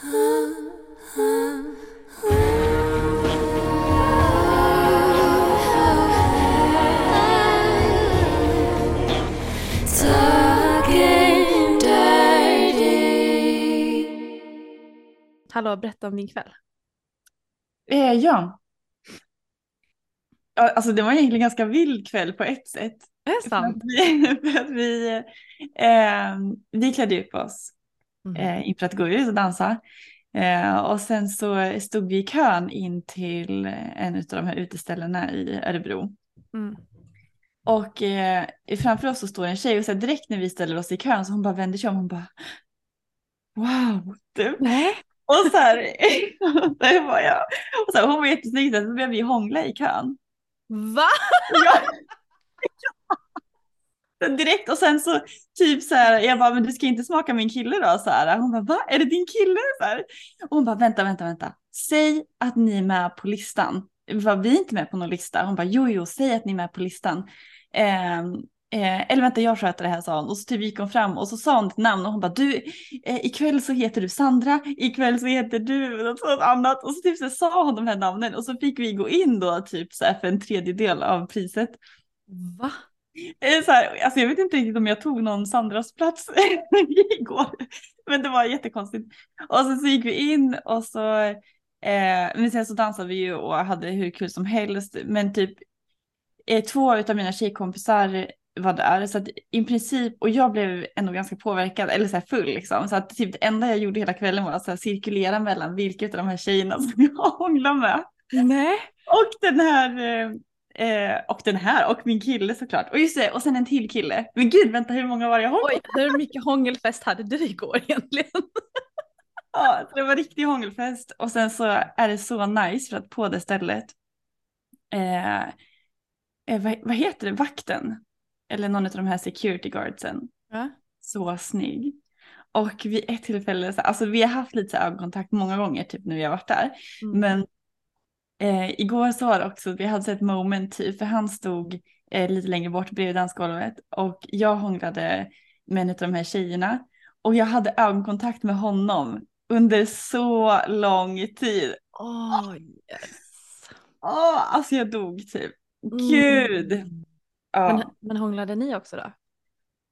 Hallå, berätta om din kväll. Eh, ja. Alltså det var egentligen en ganska vild kväll på ett sätt. Är det För att sant? vi, för att vi, eh, vi klädde upp oss Mm. eh, inför att gå ut och dansa. Eh, och sen så stod vi i kön in till en av de här uteställena i Örebro. Mm. Och eh, framför oss så står en tjej och så direkt när vi ställer oss i kön så hon bara vänder sig om och hon bara Wow! Nej. Och så här, det var jag. Och så här, hon var jättesnygg, så började vi hångla i kön. Va? Ja. Direkt och sen så typ så här, jag bara, men du ska inte smaka min kille då? Så här. Hon bara, va? Är det din kille? Så här. Och hon bara, vänta, vänta, vänta. Säg att ni är med på listan. Var vi inte med på någon lista? Hon bara, jo, jo, säg att ni är med på listan. Eh, eh, eller vänta, jag sköter det här, sa hon. Och så typ gick hon fram och så sa hon ditt namn och hon bara, du, eh, ikväll så heter du Sandra, ikväll så heter du något annat. Och så typ så sa hon de här namnen och så fick vi gå in då typ så här för en tredjedel av priset. Va? Eh, Så här, alltså jag vet inte riktigt om jag tog någon Sandras plats igår. Men det var jättekonstigt. Och sen så gick vi in och så, eh, men sen så dansade vi ju och hade hur kul som helst. Men typ eh, två av mina tjejkompisar var där. Så att i princip, och jag blev ändå ganska påverkad, eller så här full liksom. Så att typ det enda jag gjorde hela kvällen var att cirkulera mellan vilket av de här tjejerna som jag hånglade med. Nej. Och den här, eh, och den här, och min kille såklart. Och just det, och sen en till kille. Men gud, vänta hur många var det jag hånglade? Oj, hur mycket hångelfest hade du igår egentligen? Ja, det var riktig hångelfest. Och sen så är det så nice för att på det stället, eh, eh, vad, vad heter det, vakten? Eller någon av de här security guardsen. Ja. Så snygg. Och vid ett tillfälle, så- alltså vi har haft lite ögonkontakt många gånger typ när vi har varit där. Mm. Men eh, igår så var det också, vi hade ett moment typ, för han stod eh, lite längre bort bredvid dansgolvet och jag hånglade med en av de här tjejerna. Och jag hade ögonkontakt med honom under så lång tid. Åh, yes. Åh, alltså jag dog typ. Mm. Gud. Ja. Men, men hånglade ni också då?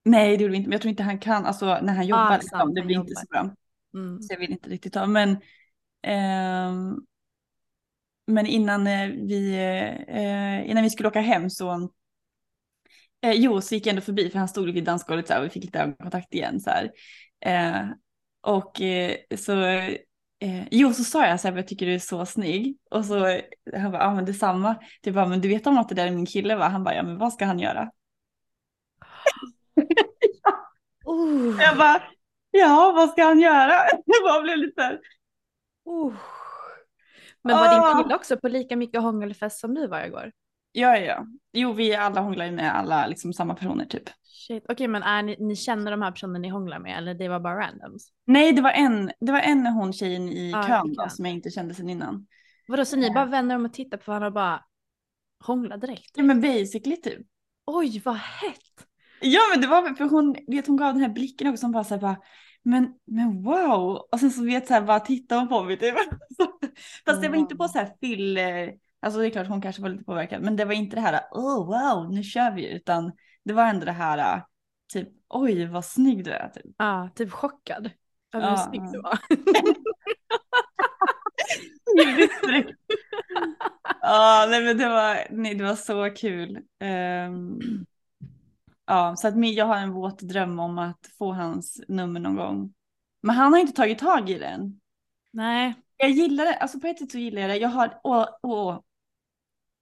Nej det gjorde vi inte, men jag tror inte han kan, alltså när han jobbar, Ah, liksom, det blir inte så bra. Mm. Så jag vill inte riktigt ta, men ehm, men innan eh, vi, eh, innan vi skulle åka hem så eh, jo, så gick jag ändå förbi för han stod vid dansgolvet så här, och vi fick lite ögonkontakt igen så här. Och så eh, jo, så sa jag så här, jag tycker du är så snygg. Och så han bara, ja men detsamma. Det bara, men du vet om att det där är min kille va? Han bara, ja men vad ska han göra? Oh. Jag bara, ja vad ska han göra? Jag bara blev lite så här, Oh. Men var Ah. din kille också på lika mycket hångelfest som du var igår? Ja, ja. Jo, vi alla hånglar ju med alla liksom samma personer typ. Shit. Okej men är ni, ni känner de här personerna ni hånglar med eller det var bara randoms? Nej, det var en, det var en hon tjejen i i kön då, som jag inte kände sen innan. Vadå så ni bara vänder om och tittar på varandra och bara hånglar direkt? Ja men basically typ. Oj vad hett! Ja men det var för hon, vet hon gav den här blicken också som bara såhär bara men, men wow! Och sen så vet såhär bara tittar hon på mig typ. Fast det var inte på så här fyll, eh, alltså det är klart hon kanske var lite påverkad men det var inte det här oh wow nu kör vi utan det var ändå det här typ oj vad snygg du är typ. Ja, typ chockad över hur snygg du var. Ja, nej men det var, nej, det var så kul. Ehm, ja, så att jag har en våt dröm om att få hans nummer någon gång. Men han har inte tagit tag i den. Nej. Jag gillar det, alltså på ett sätt så gillar jag det. Jag har, åh, åh.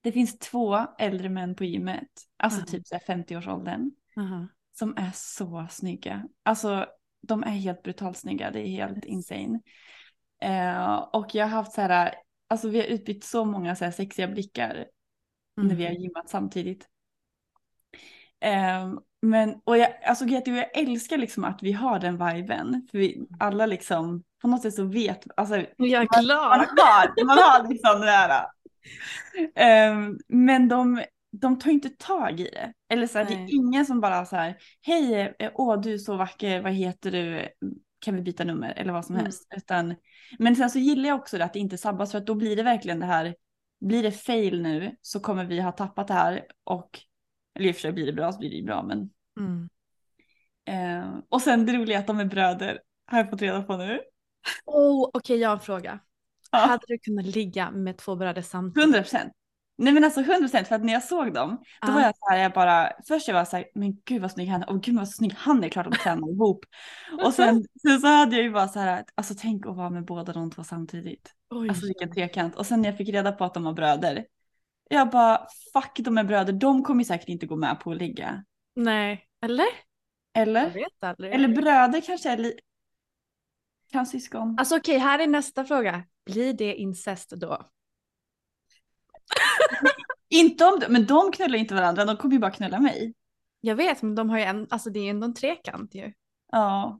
Det finns två äldre män på gymmet, alltså Mhm. typ så här 50-årsåldern, Aha. som är så snygga. Alltså de är helt brutalt snygga, det är helt insane. Eh, och jag har haft så här, alltså vi har utbytt så många så här sexiga blickar när vi har Mm. gymmat samtidigt. Ehm, men, och jag, alltså jag älskar liksom att vi har den viben. För vi alla liksom, något sätt så vet, alltså är man glad. har, man har liksom det där. Ehm, men de, de tar inte tag i det. Eller så här, det är ingen som bara så här, hej, eh, åh du är så vacker, vad heter du, kan vi byta nummer eller vad som Mm. helst. Utan, men sen så gillar jag också det att det inte sabbas för att då blir det verkligen det här, blir det fail nu så kommer vi ha tappat det här och, eller i och för sig blir det bra så blir det ju bra men. Mm. Eh, och sen det roliga är att de är bröder, har jag fått reda på nu. Oh, Okej, jag har en fråga. Ja. Hade du kunnat ligga med två bröder samtidigt? 100 procent. Nej men alltså 100 procent för att när jag såg dem då Ja. var jag så här, jag bara, först jag var så här, men gud vad snygg han är, och gud vad snygg han är, klart de tränar ihop. Och sen, sen så hade jag ju bara så här, alltså tänk att vara med båda de två samtidigt. Oj. Alltså vilken trekant. Och sen när jag fick reda på att de var bröder, jag bara, fuck de är bröder, de kommer säkert inte gå med på att ligga. Nej, eller? Jag Eller? Eller bröder kanske är kan syskon. Alltså okej, här är nästa fråga. Blir det incest då? Inte om, men de knullar inte varandra, de kommer ju bara knulla mig. Jag vet, men de har ju en, alltså det är ändå en trekant ju. Ja.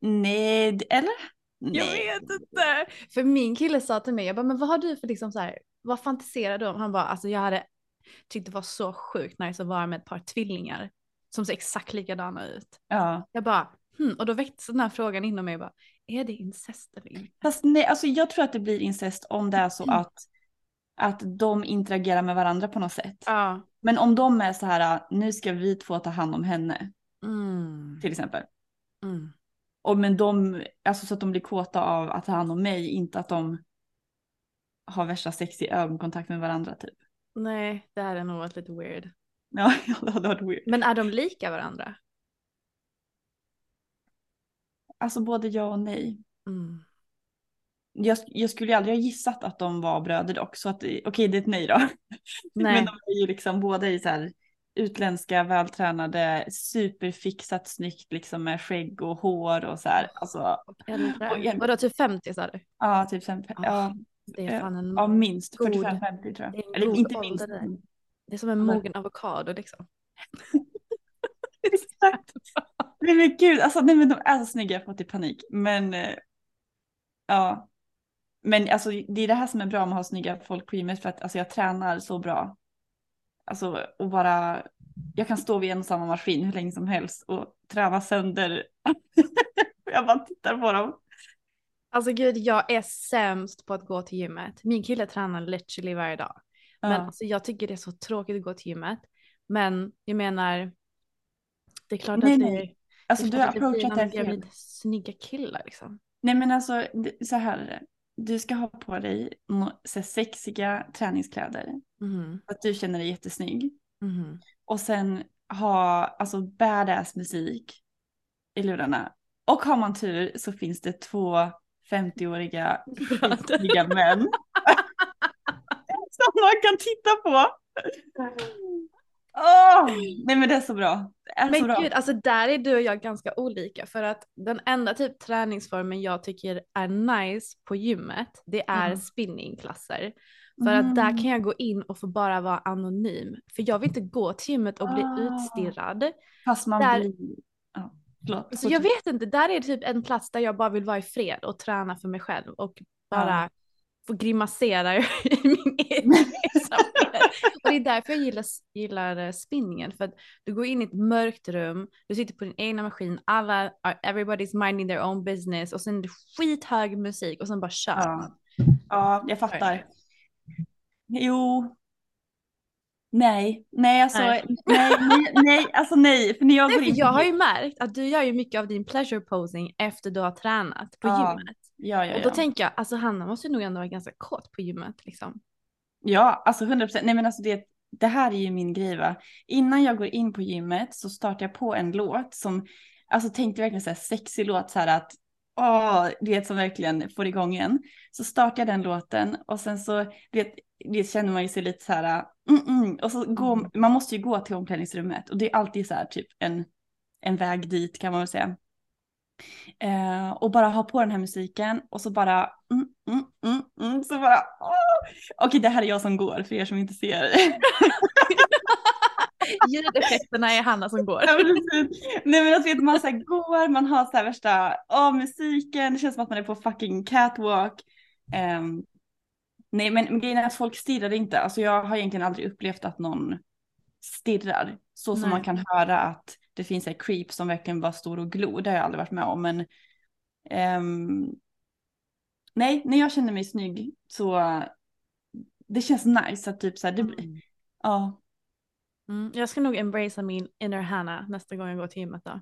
Nej, eller? Jag Nej. vet inte. För min kille sa till mig, jag bara, men vad har du för liksom så här, vad fantiserar du om? Han bara, alltså jag hade tyckt det var så sjukt nice att vara med ett par tvillingar som ser exakt likadana ut. Ja. Jag bara, hmm, och då väcktes den här frågan inom mig, bara, är det incest eller inte? Fast nej, alltså jag tror att det blir incest om det är så Mm. att, att de interagerar med varandra på något sätt. Ja. Men om de är så här, nu ska vi två ta hand om henne, Mm. till exempel. Mm. Och men de, alltså så att de blir kåta av att ta hand om mig, inte att de har värsta sexig ögonkontakt med varandra typ. Nej, det här är nog varit lite weird. Ja, det hade varit weird. Men är de lika varandra? Alltså både ja och nej. Mm. Jag, jag skulle ju aldrig ha gissat att de var bröder dock, så att okej det är ett nej då. Nej. Men de är ju liksom båda i så här utländska, vältränade, superfixat snyggt liksom med skägg och hår och så här. Alltså, en- Vadå, typ 50 sa du? ja, typ fem, Ah, ja, Det är fan en, ja, minst god- 45-50 tror jag. Eller inte minst. det är som en mogen avokado liksom. Exakt. Nej men gud, alltså nej men de är så snygga, jag fått i panik. Men eh, ja. Men alltså det är det här som är bra med att ha snygga folk på gymmet för att alltså jag tränar så bra. Alltså och bara, jag kan stå vid en och samma maskin hur länge som helst och träna sönder. jag bara tittar på dem. Alltså gud, jag är sämst på att gå till gymmet. Min kille tränar literally varje dag. Men Ja. alltså, jag tycker det är så tråkigt att gå till gymmet. Men jag menar, det är klart Nej, att det, nej. Alltså du har approachat det fel. med snygga killar liksom. Nej men alltså så här är det. Du ska ha på dig så sexiga träningskläder. Mhm, Så att du känner dig jättesnygg. mhm. och sen ha alltså badass musik i lurarna. Och har man tur så finns det två 50-åriga Bröder. skitiga män som man kan titta på. Åh, nej men det är så bra. Det är så Men bra. gud, alltså där är du och jag ganska olika för att den enda typ träningsformen jag tycker är nice på gymmet, det är Mm. spinningklasser. För att där Mm. kan jag gå in och få bara vara anonym. För jag vill inte gå till gymmet och bli Ah. utstirrad. Fast man där- blir... Ja. Så jag vet inte, där är typ en plats där jag bara vill vara i fred och träna för mig själv och bara Ja. Få grimasera i min egen ensamhet. Och det är därför jag gillar, gillar eh, spinningen. För att du går in i ett mörkt rum, du sitter på din egna maskin, alla, everybody's minding their own business och sen är det skithög musik och sen bara kör Ja. Ja, jag fattar. Jo. Nej, nej alltså, Nej. nej, nej, nej, alltså nej, för när jag Nej, går in jag har ju märkt att du gör ju mycket av din pleasure posing efter du har tränat på Ja, gymmet. Ja, ja, Och då ja. tänker jag, alltså Hanna måste ju nog ändå vara ganska kåt på gymmet liksom. Ja, alltså 100 procent. Nej men alltså det, det här är ju min grej va. Innan jag går in på gymmet så startar jag på en låt som, alltså tänkte verkligen så här sexig låt så här att, åh, du vet som verkligen får igång en. Så startar jag den låten och sen så, du vet, det känner man ju sig lite så här, mm, mm, och så går, Mm. man måste ju gå till omklädningsrummet och det är alltid så här typ en, en väg dit kan man väl säga. Eh, och bara ha på den här musiken och så bara, mm, mm, mm, mm, så bara. Okej det här är jag som går för er som inte ser. Ljudeffekterna är Hanna som går. Ja. Nej men vet man så här går, man har så här värsta, åh musiken, det känns som att man är på fucking catwalk. Ehm, nej men, men grejen är att folk stirrar inte, alltså jag har egentligen aldrig upplevt att någon stirrar. Så som Nej. man kan höra att det finns en creep som verkligen bara står och glor, det har jag aldrig varit med om men ehm, Nej, när jag känner mig snygg så det känns nice att typ så här, det, Mm. ja Mm, jag ska nog embracea min inner Hanna nästa gång jag går till gymmet då.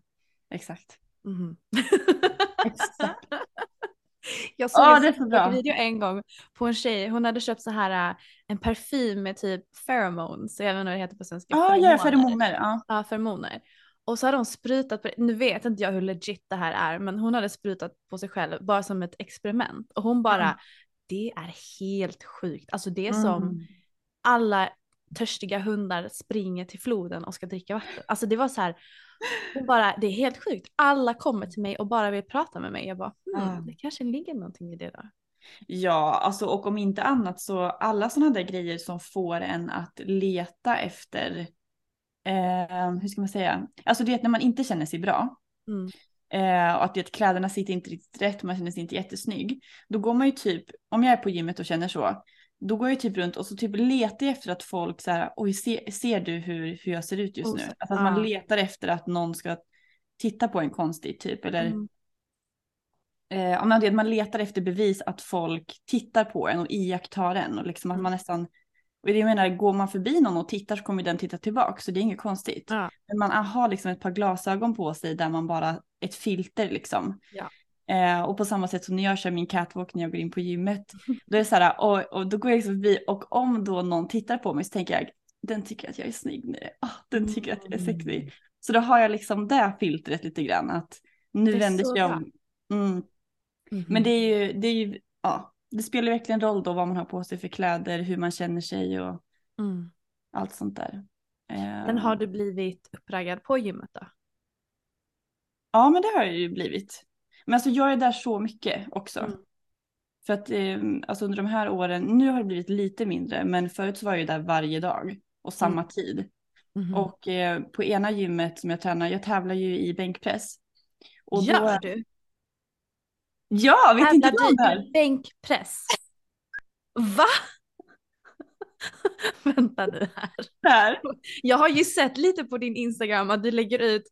exakt. Mhm. Exakt. Jag såg Ja, en så video en gång på en tjej, hon hade köpt så här äh, en parfym med typ pheromones, jag vet inte vad det heter på svenska. Ja, ja, feromoner. Ja. Ja, feromoner. Och så hade hon sprutat på. Nu vet inte jag hur legit det här är, men hon hade sprutat på sig själv bara som ett experiment. Och hon bara, Mm. det är helt sjukt. Alltså det är som Mm. alla törstiga hundar springer till floden och ska dricka vatten. Alltså det var så här, hon bara, det är helt sjukt. Alla kommer till mig och bara vill prata med mig. Jag bara, hmm, Ja. det kanske ligger någonting i det där. Ja, alltså och om inte annat så alla sådana där grejer som får en att leta efter, eh, hur ska man säga, alltså det är när man inte känner sig bra. Mm. Eh, och att det, kläderna sitter inte riktigt rätt, man känner sig inte jättesnygg. Då går man ju typ, om jag är på gymmet och känner så, då går jag typ runt och så typ letar jag efter att folk så här, oj ser, ser du hur, hur jag ser ut just Och nu? så- Alltså att man letar efter att någon ska titta på en konstigt typ, eller Mm. eh, vet, man letar efter bevis att folk tittar på en och iakttar en och liksom att Mm. man nästan och det jag menar, går man förbi någon och tittar så kommer den titta tillbaka så det är inget konstigt. Ja. Men man har liksom ett par glasögon på sig där man bara, ett filter liksom. Ja. Eh, och på samma sätt som när jag kör min catwalk när jag går in på gymmet. Då är det så här, och, och då går jag liksom förbi och om då någon tittar på mig så tänker jag, den tycker att jag är snygg nu, ah, den tycker att jag är sexig. Så då har jag liksom det filtret lite grann att nu vänder bra. om. Mm. Mhm. Men det är ju, det är ju, ja, det spelar verkligen roll då vad man har på sig för kläder, hur man känner sig och Mm. allt sånt där. Eh, Men har du blivit uppraggad på gymmet då? Ja, men det har jag ju blivit. Men alltså jag är där så mycket också. Mm. För att eh, alltså under de här åren, nu har det blivit lite mindre, men förut så var jag ju där varje dag och samma Mm. tid. Mhm. Och eh, på ena gymmet som jag tränar, jag tävlar ju i bänkpress. Och Gör då, du? Ja, vet inte du det här? bänkpress? Va? Vänta nu här. Där. Jag har ju sett lite på din Instagram att du lägger ut,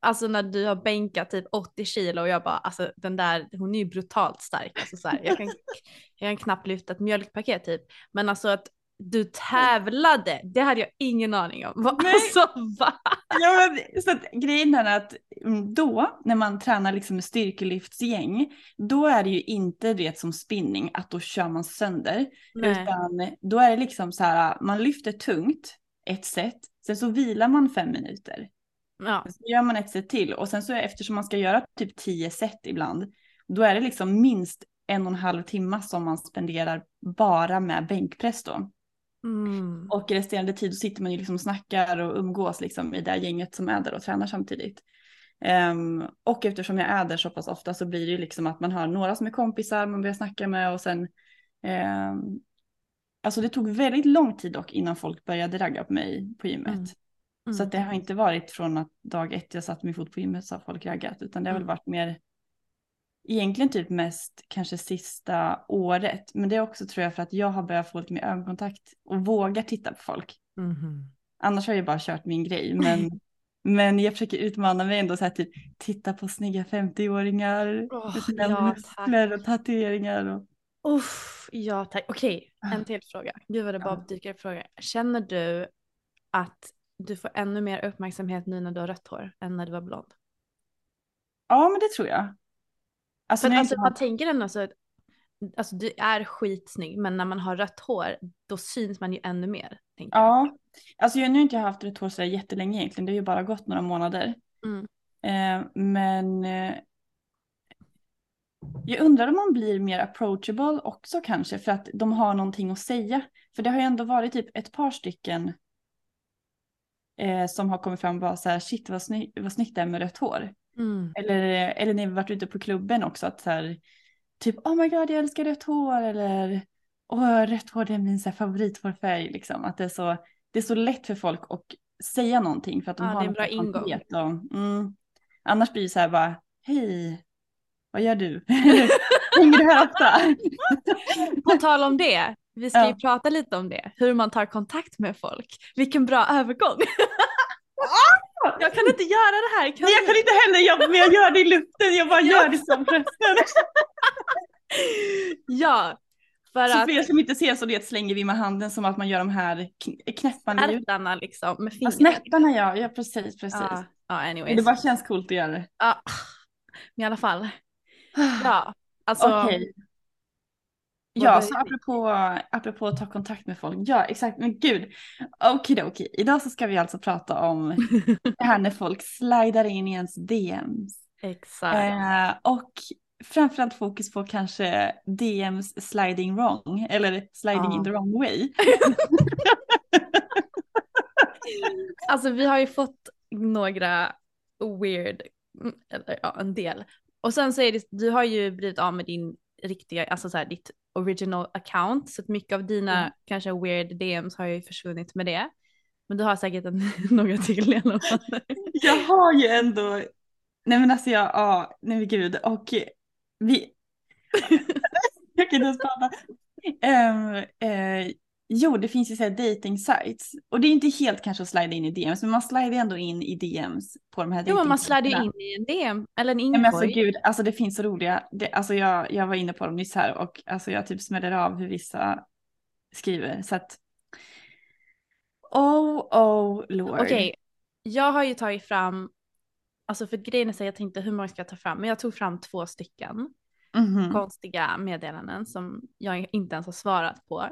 alltså när du har bänkat typ 80 kilo och jag bara, alltså den där, hon är ju brutalt stark. Alltså så här, jag, kan, jag kan knappt lyfta ett mjölkpaket typ. Men alltså att du tävlade, det hade jag ingen aning om. Va? Nej. Alltså va? Ja, men, så att, grejen är att mm, då när man tränar liksom med styrkelyftsgäng, då är det ju inte det som spinning att då kör man sönder. Nej. Utan då är det liksom så här, man lyfter tungt ett set, sen så vilar man fem minuter. Ja. Sen så gör man ett set till och sen så eftersom man ska göra typ tio set ibland, då är det liksom minst en och en halv timme som man spenderar bara med bänkpress då. Mm. Och resterande tid så sitter man ju liksom och snackar och umgås liksom i det gänget som är där och tränar samtidigt. Ehm, och eftersom jag är där så pass ofta så blir det ju liksom att man har några som är kompisar man börjar snacka med och sen ehm, Alltså det tog väldigt lång tid dock innan folk började ragga på mig på gymmet. Mm. Så Mm. att det har inte varit från att dag ett jag satte min fot på gymmet så har folk raggat utan det har väl Mm. varit mer egentligen typ mest kanske sista året. Men det är också tror jag för att jag har börjat få lite mer ögonkontakt och vågar titta på folk. Mhm. Annars har jag bara kört min grej. Men, men jag försöker utmana mig ändå så här typ titta på snygga 50-åringar. Åh, med sina ja, muskler och tatueringar. Och... Uff, ja tack. Okej, en till fråga. Gud vad det bara dyker upp frågor. Känner du att du får ännu mer uppmärksamhet nu när du har rött hår än när du var blond? Ja men det tror jag. Alltså, alltså, man har... tänker ändå så att alltså, du är skitsnygg men när man har rött hår då syns man ju ännu mer. Tänker jag. Ja, alltså jag har nu inte haft rött hår sådär jättelänge egentligen. Det har ju bara gått några månader. Mm. Eh, men eh, jag undrar om man blir mer approachable också kanske för att de har någonting att säga. För det har ju ändå varit typ ett par stycken eh, som har kommit fram och bara så här shit vad, sny vad snyggt det är med rött hår. Mm. Eller, eller när vi varit ute på klubben också att så här typ oh my god jag älskar rött hår eller åh rött hår det är min så här, favorithårfärg liksom. Att det är så, det är så lätt för folk att säga någonting för att de Ja, har det är en bra ingång. Och, mm, annars blir det så här bara hej vad gör du? Hänger du här ofta? På tal om det, vi ska ju Ja. prata lite om det. Hur man tar kontakt med folk. Vilken bra övergång. jag kan inte göra det här. Kan Nej, jag kan inte heller, jag, men jag gör det i luften, jag bara gör det som rösten. Ja, för Så att för er som inte ser så det slänger vi med handen som att man gör de här kn- knäppande ljuden. ärtarna liksom med Ja, fingret. snäpparna ja, ja precis, precis. Ja, ja anyways. det bara känns coolt att göra det. Ja, men i alla fall. Ja, alltså. Okej. vad Ja, så apropå, apropå att ta kontakt med folk. Ja, exakt. Men gud. Okej. Idag så ska vi alltså prata om det här när folk slidar in i ens DMs. Exakt. Eh, och framförallt fokus på kanske DMs sliding wrong. Eller sliding Ja. in the wrong way. Alltså vi har ju fått några weird, mm, eller ja en del. Och sen så är det, du har ju blivit av med din riktiga, alltså så här ditt original account. Så att mycket av dina Mm. kanske weird DMs har ju försvunnit med det. Men du har säkert en, några till i alla fall. Jag har ju ändå, nej men alltså jag, ja, nej men gud och vi, jag kan inte ens prata. Ehm, eh, jo, det finns ju såhär dating sites och det är inte helt kanske att slida in i DMs, men man slider ändå in i DMs på de här Jo men man ju in i en DM eller en Nej, men alltså inkorg. gud, alltså det finns så roliga, det, alltså jag, jag var inne på dem nyss här och alltså jag typ smäller av hur vissa skriver så att Oh, oh, lord. Okej, jag har ju tagit fram, alltså för grejen är så jag tänkte hur många ska jag ta fram, men jag tog fram två stycken Mhm. konstiga meddelanden som jag inte ens har svarat på.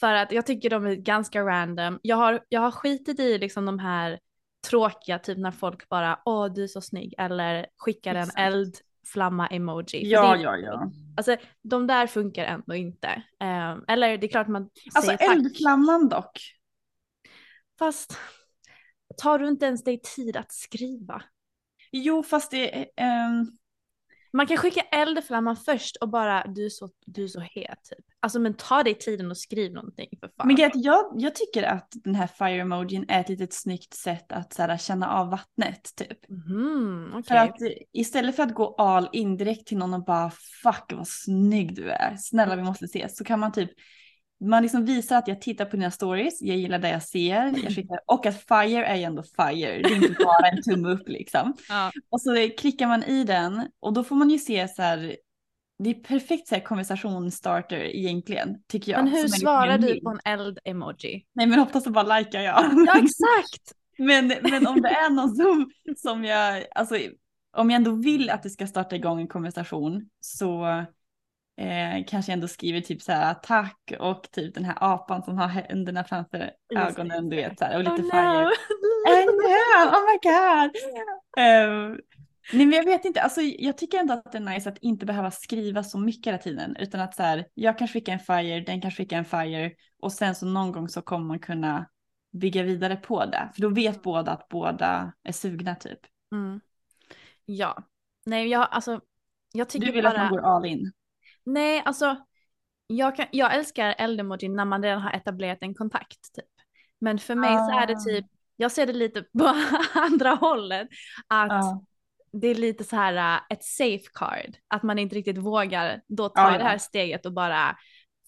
För att jag tycker de är ganska random. Jag har, jag har skitit i liksom de här tråkiga, typ när folk bara åh du är så snygg eller skickar en Exakt. eldflamma-emoji. För Ja, ja, ja. Alltså de där funkar ändå inte. Ehm, eller det är klart man Alltså säger tack. eldflamman dock. Fast tar du inte ens dig tid att skriva? Jo, fast det är... ehm, Man kan skicka eldflamman först och bara du är så, du är så het typ. Alltså men ta dig tiden och skriv någonting för fan. Men att jag, jag tycker att den här fire emojin är ett litet snyggt sätt att så här, känna av vattnet typ. För Mhm, okej. att istället för att gå all in direkt till någon och bara fuck vad snygg du är, snälla vi måste ses, så kan man typ man liksom visar att jag tittar på dina stories, jag gillar det jag ser, jag skickar, och att fire är ju ändå fire, det är inte bara en tumme upp liksom. Ja. Och så klickar man i den och då får man ju se så här, det är perfekt så här konversationsstarter egentligen, tycker jag. Men hur svarar du på en eld-emoji? Nej men oftast så bara likar jag. Ja exakt! Men, men om det är någon som, som jag, alltså om jag ändå vill att det ska starta igång en konversation så eh, kanske jag ändå skriver typ så här tack och typ den här apan som har händerna framför ögonen du vet så här, och lite oh no! I know, oh my god. Ehm, Nej men jag vet inte, alltså jag tycker ändå att det är nice att inte behöva skriva så mycket hela tiden. Utan att så här, jag kan skicka en fire, den kan skicka en fire. Och sen så någon gång så kommer man kunna bygga vidare på det. För då vet båda att båda är sugna typ. Mm. Ja, nej jag alltså, jag tycker Du vill bara... att man går all in. Nej, alltså jag, kan, jag älskar eldemoji när man redan har etablerat en kontakt typ. Men för mig så är det Ah. typ, jag ser det lite på andra hållet. Att Ja. Det är lite så här äh, ett safeguard. Att man inte riktigt vågar då ta Ja, det här steget och bara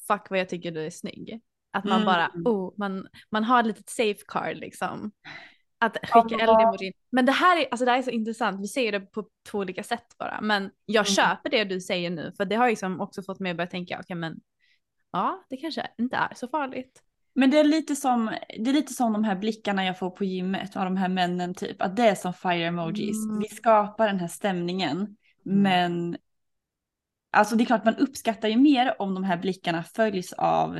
fuck vad jag tycker du är snygg. Att man Mm. bara, oh, man, man har ett litet safeguard liksom. Att skicka Ja. eldemojin. Men det här, är, alltså det här är så intressant, vi ser det på två olika sätt bara. Men jag Mm. köper det du säger nu, för det har liksom också fått mig att börja tänka, okej men ja, det kanske inte är så farligt. Men det är, lite som, det är lite som de här blickarna jag får på gymmet av de här männen typ. Att det är som fire emojis. Mm. Vi skapar den här stämningen. Men alltså det är klart man uppskattar ju mer om de här blickarna följs av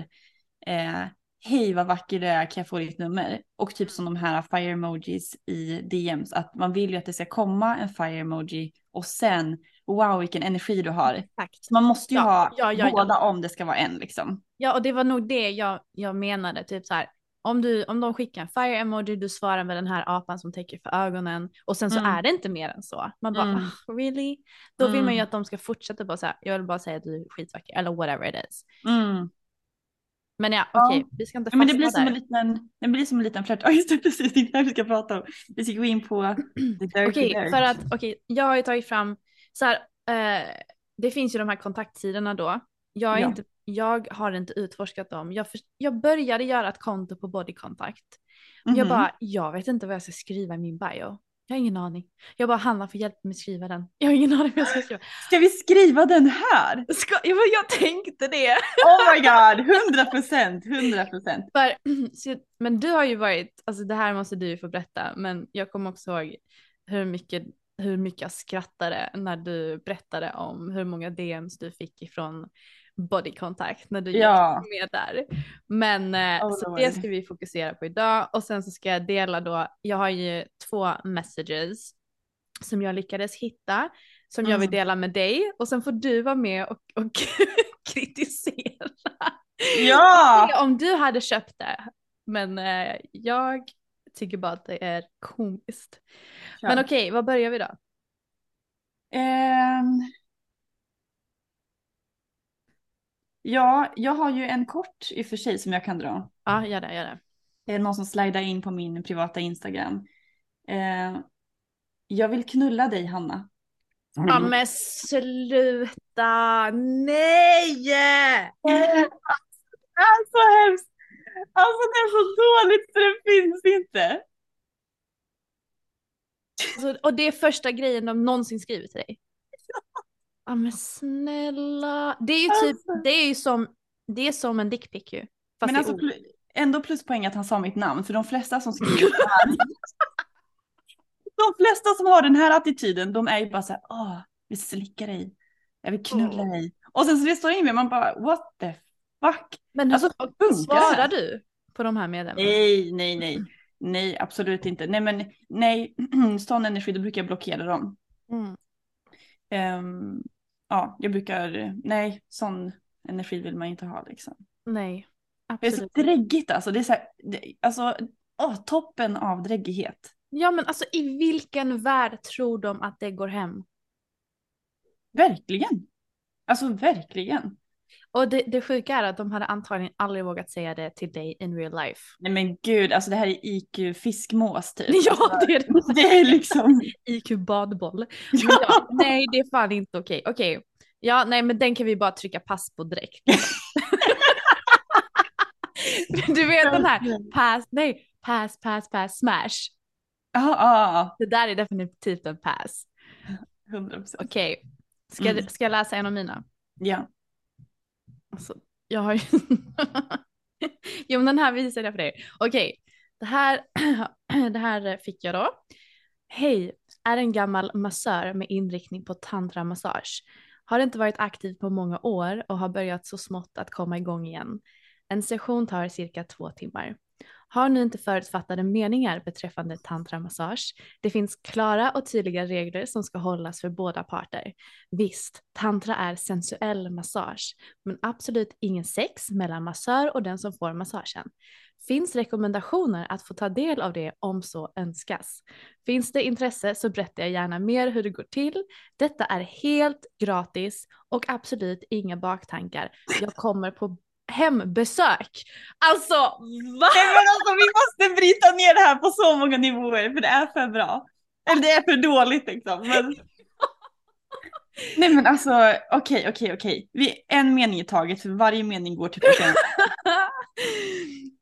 eh, hej vad vacker du är, kan jag få ditt nummer? Och typ som de här fire emojis i DMs. Att man vill ju att det ska komma en fire emoji och sen wow vilken energi du har. Exakt. Så man måste ju Ja, ha ja, ja, ja. båda om det ska vara en liksom. Ja, och det var nog det jag, jag menade, typ så här. Om, du, om de skickar en fire emoji, du svarar med den här apan som täcker för ögonen och sen så Mm. är det inte mer än så. Man bara, Mm. "Ah, really? Då vill man ju Mm. att de ska fortsätta bara så här, jag vill bara säga att du är skitvacker eller whatever it is. Mm. Men ja, Ja. okej, vi ska inte Ja, fastna men det blir som där. en liten, det blir som en liten flört. Ja just det, precis, det är det här vi ska prata om. Vi ska gå in på the dirty Okej, dirt. för att okej, jag har ju tagit fram så här, eh, det finns ju de här kontaktsidorna då. Jag, är Ja. inte, jag har inte utforskat dem. Jag, för, jag började göra ett konto på Body Contact. Jag Mhm. bara, jag vet inte vad jag ska skriva i min bio. Jag har ingen aning. Jag bara, Hanna får hjälpa mig skriva den. Jag har ingen aning vad jag ska skriva. Ska vi skriva den här? Ska, ja, men jag tänkte det. Oh my god, 100 procent, 100 procent. Men du har ju varit, alltså det här måste du ju få berätta, men jag kommer också ihåg hur mycket, hur mycket jag skrattade när du berättade om hur många DMs du fick ifrån body contact när du Ja. gick med där. Men Oh så det ska vi fokusera på idag och sen så ska jag dela då, jag har ju två messages som jag lyckades hitta som jag vill Mm. dela med dig och sen får du vara med och, och kritisera. Ja! Om du hade köpt det. Men eh, jag tycker bara att det är komiskt. Men okej, vad börjar vi då? Ehm. Ja, jag har ju en kort i och för sig som jag kan dra. Ja, gör det, gör det. Det är någon som slidar in på min privata Instagram. Eh, jag vill knulla dig Hanna. Ja men sluta, nej! Alltså hemskt. Alltså det är så dåligt så det finns inte. Så, och det är första grejen de någonsin skriver till dig. Ja men snälla. Det är ju typ, Alltså. det är ju som, det är som en dickpic ju. Fast Men alltså pl- ändå pluspoäng att han sa mitt namn för de flesta som skriver de flesta som har den här attityden de är ju bara så här, åh, vi slickar dig. Jag vill knulla dig. Och sen så det står in med man bara what the fuck. Men hur Alltså, svarar du på de här meddelandena? Nej, nej, nej. Nej, absolut inte. Nej, men nej, sån energi, då brukar jag blockera dem. Mm. Ehm, ja, jag brukar, nej, sån energi vill man inte ha liksom. Nej, Det är så absolut. dräggigt alltså. Det är så här, det, alltså, åh, toppen av dräggighet. Ja men alltså i vilken värld tror de att det går hem? Verkligen. Alltså verkligen. Och det, det sjuka är att de hade antagligen aldrig vågat säga det till dig in real life. Nej men gud, alltså det här är IQ fiskmås typ. Ja Alltså, det är det. det är liksom. IQ badboll. Men ja, nej det är fan inte okej. Okej, ja nej men den kan vi bara trycka pass på direkt. du vet den här pass, nej pass, pass, pass, smash. Ja, ja, Det där är definitivt en pass. ja. 100 procent. Okej, ska, Mm. ska jag läsa en av mina? Ja. Alltså, jag har ju... jo, men den här visar jag för dig. Okej, det, här, det här fick jag då. Hej, är en gammal massör med inriktning på tantramassage. Har inte varit aktiv på många år och har börjat så smått att komma igång igen. En session tar cirka två timmar. Har ni inte förutfattade meningar beträffande tantramassage. Det finns klara och tydliga regler som ska hållas för båda parter. Visst, tantra är sensuell massage, men absolut ingen sex mellan massör och den som får massagen. Finns rekommendationer att få ta del av det om så önskas. Finns det intresse så berättar jag gärna mer hur det går till. Detta är helt gratis och absolut inga baktankar. Jag kommer på hembesök. Alltså va? Nej, men alltså, vi måste bryta ner det här på så många nivåer för det är för bra. Eller det är för dåligt liksom. Men... Nej men alltså okej okej okej. Vi En mening i taget för varje mening går till procent.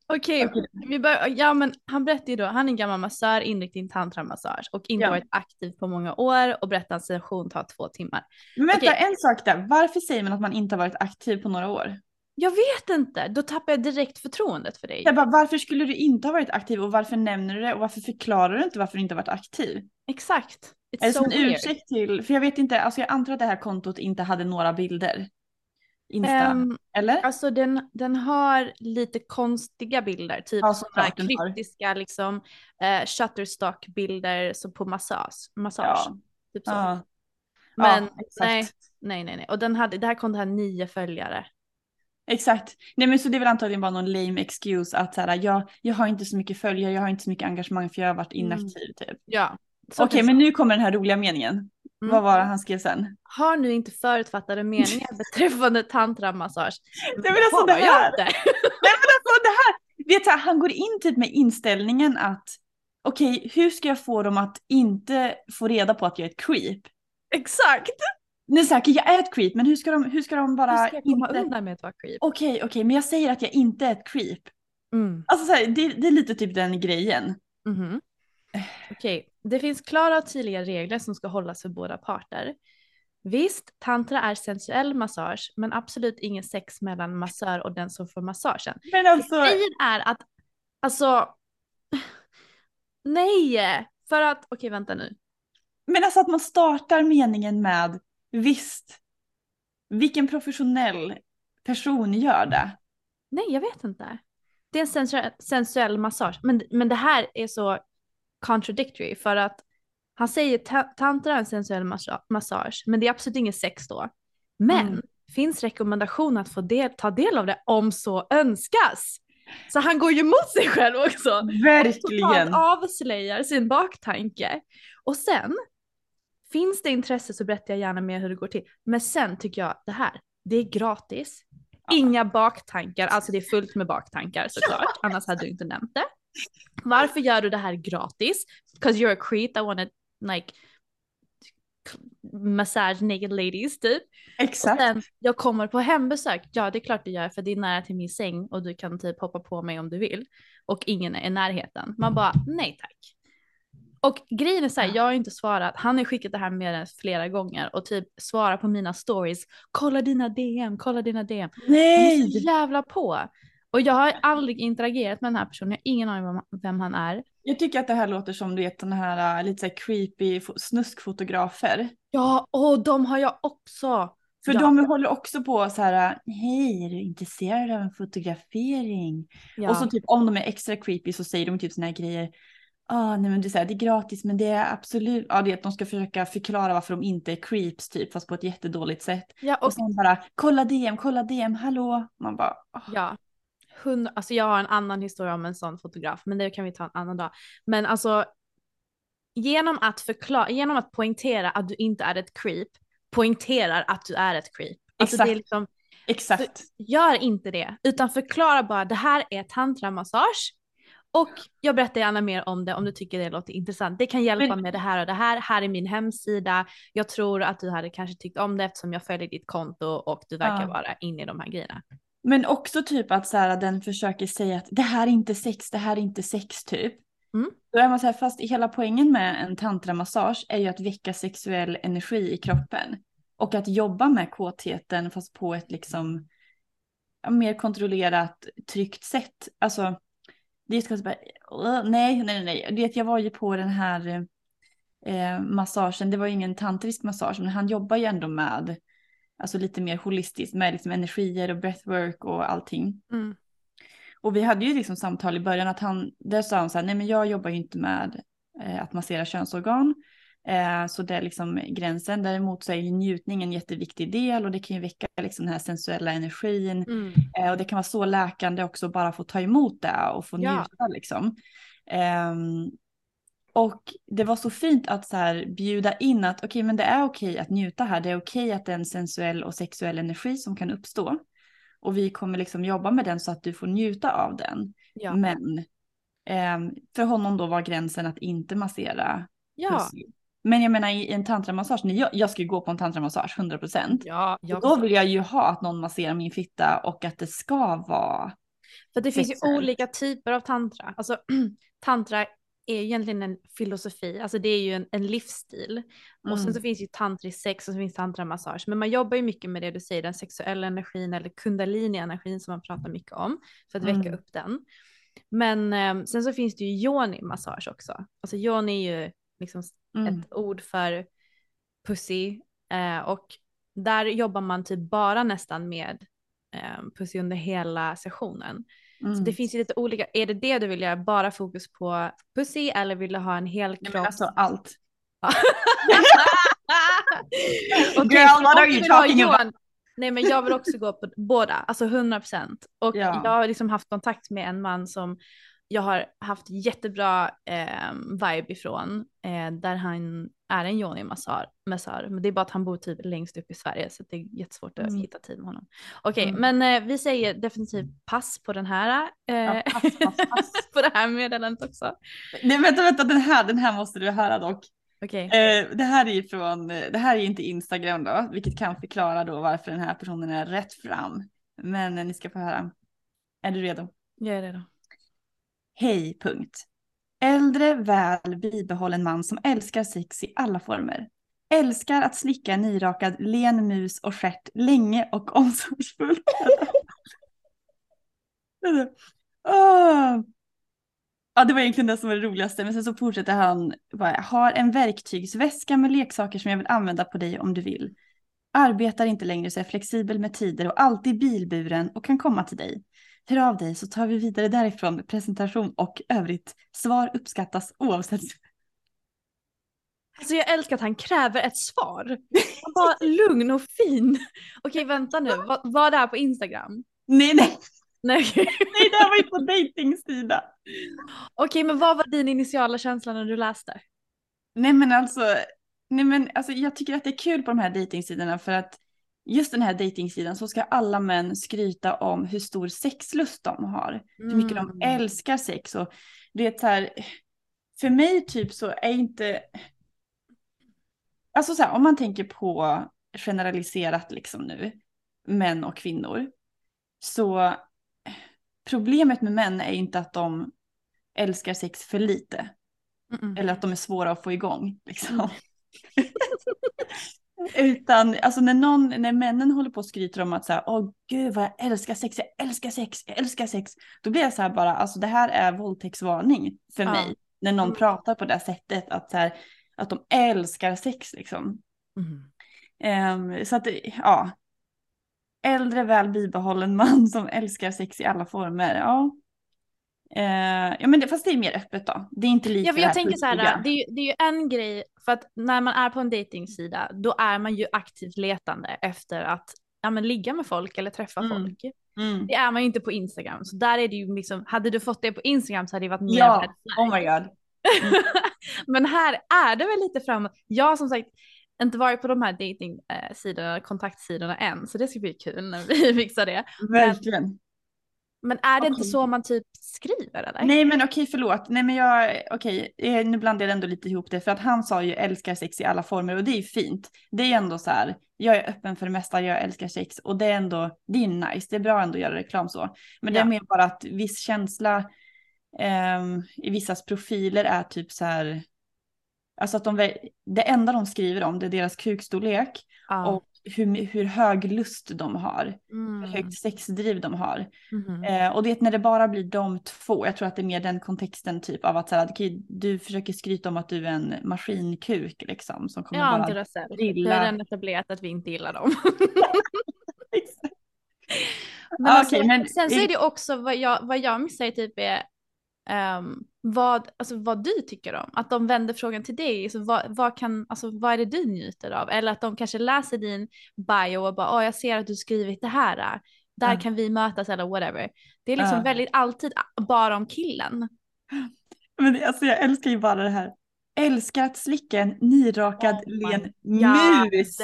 Okej, vi bör, ja men han berättade ju då, han är en gammal massör inriktad tantramassage och inte Ja. varit aktiv på många år och berättar att session tar två timmar. Men vänta Okej. en sak där. Varför säger man att man inte har varit aktiv på några år? Jag vet inte, då tappar jag direkt förtroendet för dig. Jag bara, varför skulle du inte ha varit aktiv och varför nämner du det och varför förklarar du inte varför du inte har varit aktiv? Exakt. It's Är det so som en weird. ursäkt till, för jag vet inte, alltså jag antar att det här kontot inte hade några bilder. Insta, Ehm, eller? Alltså den, den har lite konstiga bilder, typ Ja, sådana kryptiska liksom eh, shutterstock-bilder så på massage. massage Ja. typ så. Ja. Men ja, nej, nej, nej, nej. Och den hade, det här kontot har nio följare. Exakt. Nej men så det är väl antagligen bara någon lame excuse att så här, jag, jag har inte så mycket följare, jag har inte så mycket engagemang för jag har varit Mm. inaktiv typ. Ja. Okej kan- men nu kommer den här roliga meningen. Mm. Vad var det han skrev sen? Har nu inte förutfattade meningar beträffande tantramassage. Nej, men alltså det här-? Nej men alltså det här, vet du, han går in typ med inställningen att okej hur ska jag få dem att inte få reda på att jag är ett creep? Exakt! Nej säkert jag är ett creep men hur ska de, hur ska de bara Hur ska jag komma inte... undan med att vara creep? Okej okej men jag säger att jag inte är ett creep. Mm. Alltså så här, det, det är lite typ den grejen. Mhm. Okej, det finns klara och tydliga regler som ska hållas för båda parter. Visst, tantra är sensuell massage, men absolut ingen sex mellan massör och den som får massagen. Men alltså, Grejen är att, alltså, nej, för att, okej vänta nu. men alltså att man startar meningen med visst, vilken professionell person gör det? Nej, jag vet inte. Det är en sensuell, sensuell massage, men, men det här är så contradictory för att han säger ta- tantra är en sensuell massa- massage, men det är absolut ingen sex då. Men Mm. finns rekommendation att få del, ta del av det om så önskas. Så han går ju emot sig själv också. Verkligen. Totalt avslöjar sin baktanke. Och sen, finns det intresse så berättar jag gärna mer hur det går till. Men sen tycker jag det här, det är gratis. Inga baktankar, alltså det är fullt med baktankar såklart, annars hade du inte nämnt det. Varför gör du det här gratis? Because you're a creep, I wanna like massage naked ladies typ. Och Exakt. sen, jag kommer på hembesök. Ja, det är klart du gör för det är nära till min säng och du kan typ hoppa på mig om du vill. Och ingen är i närheten. Man bara, nej tack. Och grejen är så här, jag har inte svarat. Han har skickat det här mer än flera gånger och typ svarar på mina stories. Kolla dina DM, kolla dina DM. Han är så Nej! jävla på. Och jag har aldrig interagerat med den här personen. Jag har ingen aning om vem han är. Jag tycker att det här låter som du vet sådana här äh, lite så här creepy fo- snuskfotografer. Ja, och de har jag också. För ja, de håller också på så här, äh, hej är du intresserad av en fotografering? ja. Och så typ om de är extra creepy så säger de typ såna här grejer. Ah, nej men det är, här, det är gratis men det är absolut, ja det är att de ska försöka förklara varför de inte är creeps typ fast på ett jättedåligt sätt. ja, Och och sen bara kolla DM, kolla DM, hallå. Man bara, ah. Ja, hundra, alltså jag har en annan historia om en sån fotograf, men det kan vi ta en annan dag. Men alltså, genom att förklara, genom att poängtera att du inte är ett creep, poängterar att du är ett creep. Alltså Exakt. liksom, exakt. gör inte det, utan förklara bara det här är tantramassage. Och jag berättar gärna mer om det om du tycker det låter intressant. Det kan hjälpa Men- med det här och det här. Här är min hemsida. Jag tror att du hade kanske tyckt om det eftersom jag följer ditt konto och du verkar Ja. vara inne i de här grejerna. Men också typ att så här, den försöker säga att det här är inte sex, det här är inte sex typ. Mm. Då är man så här, fast hela poängen med en tantramassage är ju att väcka sexuell energi i kroppen. Och att jobba med kåtheten fast på ett liksom mer kontrollerat, tryggt sätt. Alltså, det så bara, "Åh, nej, nej, nej. Du vet, jag var ju på den här eh, massagen, det var ju ingen tantrisk massage, men han jobbar ju ändå med, alltså lite mer holistiskt med liksom energier och breathwork och allting. Mm. Och vi hade ju liksom samtal i början att han, där sa han så här, nej men jag jobbar ju inte med eh, att massera könsorgan. Eh, så det är liksom gränsen. Däremot så är ju njutning en jätteviktig del och det kan ju väcka liksom den här sensuella energin. Mm. Eh, och det kan vara så läkande också bara få ta emot det och få Ja. njuta liksom. Ehm, och det var så fint att så här bjuda in att okej men det är okej att njuta här. Det är okej att det är en sensuell och sexuell energi som kan uppstå. Och vi kommer liksom jobba med den så att du får njuta av den. Ja. Men ehm, för honom då var gränsen att inte massera ja. pussy. Men jag menar i en tantramassage, jag, jag ska ju gå på en tantramassage 100%. Ja, jag då vill jag ju ha att någon masserar min fitta och att det ska vara För det finns ju olika typer av tantra. Alltså tantra är ju egentligen en filosofi, alltså det är ju en, en livsstil. Och sen Mm. så finns ju tantrisk sex och så finns tantramassage. Men man jobbar ju mycket med det du säger, den sexuella energin eller kundalini-energin som man pratar mycket om. För att väcka Mm. upp den. Men eh, sen så finns det ju yoni-massage också. Alltså yoni är ju liksom Mm. ett ord för pussy. Eh, och där jobbar man typ bara nästan med eh, pussy under hela sessionen. Så Mm. det finns ju lite olika, är det det du vill göra, bara fokus på pussy eller vill du ha en hel men kropp? alltså allt. Okej, Girl, så what are you talking about? Johan- Nej men jag vill också gå på båda, alltså 100 procent. Och Ja. jag har liksom haft kontakt med en man som jag har haft jättebra eh, vibe ifrån, eh, där han är en yoni-massör. massör. Men det är bara att han bor typ längst upp i Sverige så det är jättesvårt att Mm. hitta tid med honom. Okej, Mm. men eh, vi säger definitivt pass på den här. Eh, Ja, pass, pass, pass. på det här meddelandet också. Nej vänta, vänta, den här, den här måste du höra dock. Okej. Eh, det här är från, det här är inte Instagram då, vilket kan förklara då varför den här personen är rätt fram. Men eh, ni ska få höra. Är du redo? Jag är redo. Hej, punkt. Äldre, väl bibehållen man som älskar sex i alla former. Älskar att slicka en nyrakad len mus och stjärt länge och omsorgsfullt. Ah! Ja, det var egentligen det som var det roligaste, men sen så fortsätter han. Bara, har en verktygsväska med leksaker som jag vill använda på dig om du vill. Arbetar inte längre så är flexibel med tider och alltid bilburen och kan komma till dig. Hör av dig så tar vi vidare därifrån med presentation och övrigt. Svar uppskattas oavsett. Alltså jag älskar att han kräver ett svar. Han var lugn och fin. Okej vänta nu, vad, vad är det här på Instagram? Nej, nej, Nej, okej. nej, det här var ju på dejtingsida. Okej men vad var din initiala känsla när du läste? Nej men alltså, nej men alltså jag tycker att det är kul på de här dejtingsidorna för att just den här dejtingsidan så ska alla män skryta om hur stor sexlust de har. Hur mycket de Mm. älskar sex och det är så här, för mig typ så är inte, alltså så här om man tänker på generaliserat liksom nu, män och kvinnor, så problemet med män är inte att de älskar sex för lite. Mm-mm. Eller att de är svåra att få igång. Liksom. Utan alltså när, någon, när männen håller på och skryter om att så här, åh gud vad jag älskar sex, jag älskar sex, jag älskar sex. Då blir jag så här bara, alltså det här är våldtäktsvarning för Ja. mig. När någon Mm. pratar på det här sättet, att, så här, att de älskar sex liksom. Mm. Ehm, så att, ja. Äldre väl bibehållen man som älskar sex i alla former, ja. Eh, ja men det, fast det är mer öppet då. Det är inte lika Ja, för det här jag tänker så här, det är, det är ju en grej, för att när man är på en dejtingsida då är man ju aktivt letande efter att ja, men, ligga med folk eller träffa Mm. folk. Mm. Det är man ju inte på Instagram, så där är det ju liksom, hade du fått det på Instagram så hade det varit mer Ja, oh my god. Men här är det väl lite framåt. Jag har som sagt inte varit på de här datingsidorna, kontaktsidorna än, så det ska bli kul när vi fixar det. Verkligen. Men är det inte Okej. så man typ skriver eller? Nej men okej förlåt. Nej men jag, okej, eh, nu blandar jag ändå lite ihop det för att han sa ju älskar sex i alla former och det är ju fint. Det är ändå så här, jag är öppen för det mesta, jag älskar sex och det är ändå, det är nice, det är bra ändå att göra reklam så. Men det Ja. är mer bara att viss känsla ehm, i vissas profiler är typ så här, alltså att de, det enda de skriver om det är deras kukstorlek Ja. och hur, hur hög lust de har, Mm. hur högt sexdriv de har. Mhm. Eh, och det är när det bara blir de två, jag tror att det är mer den kontexten typ av att så här, okej, du försöker skryta om att du är en maskinkuk liksom som kommer Ja, bara... Det drilla. är redan etablerat att vi inte gillar dem. Men, Ja, alltså, men- sen så är det också vad jag, vad jag missar typ är ehm, vad, alltså, vad du tycker om. Att de vänder frågan till dig. Så vad, vad, kan, alltså, vad är det du njuter av? Eller att de kanske läser din bio och bara åh jag ser att du skrivit det här. Där Ja. kan vi mötas eller whatever. Det är liksom Ja. väldigt alltid bara om killen. Men alltså jag älskar ju bara det här. Älskar att slicka en nyrakad Oh len God. mus.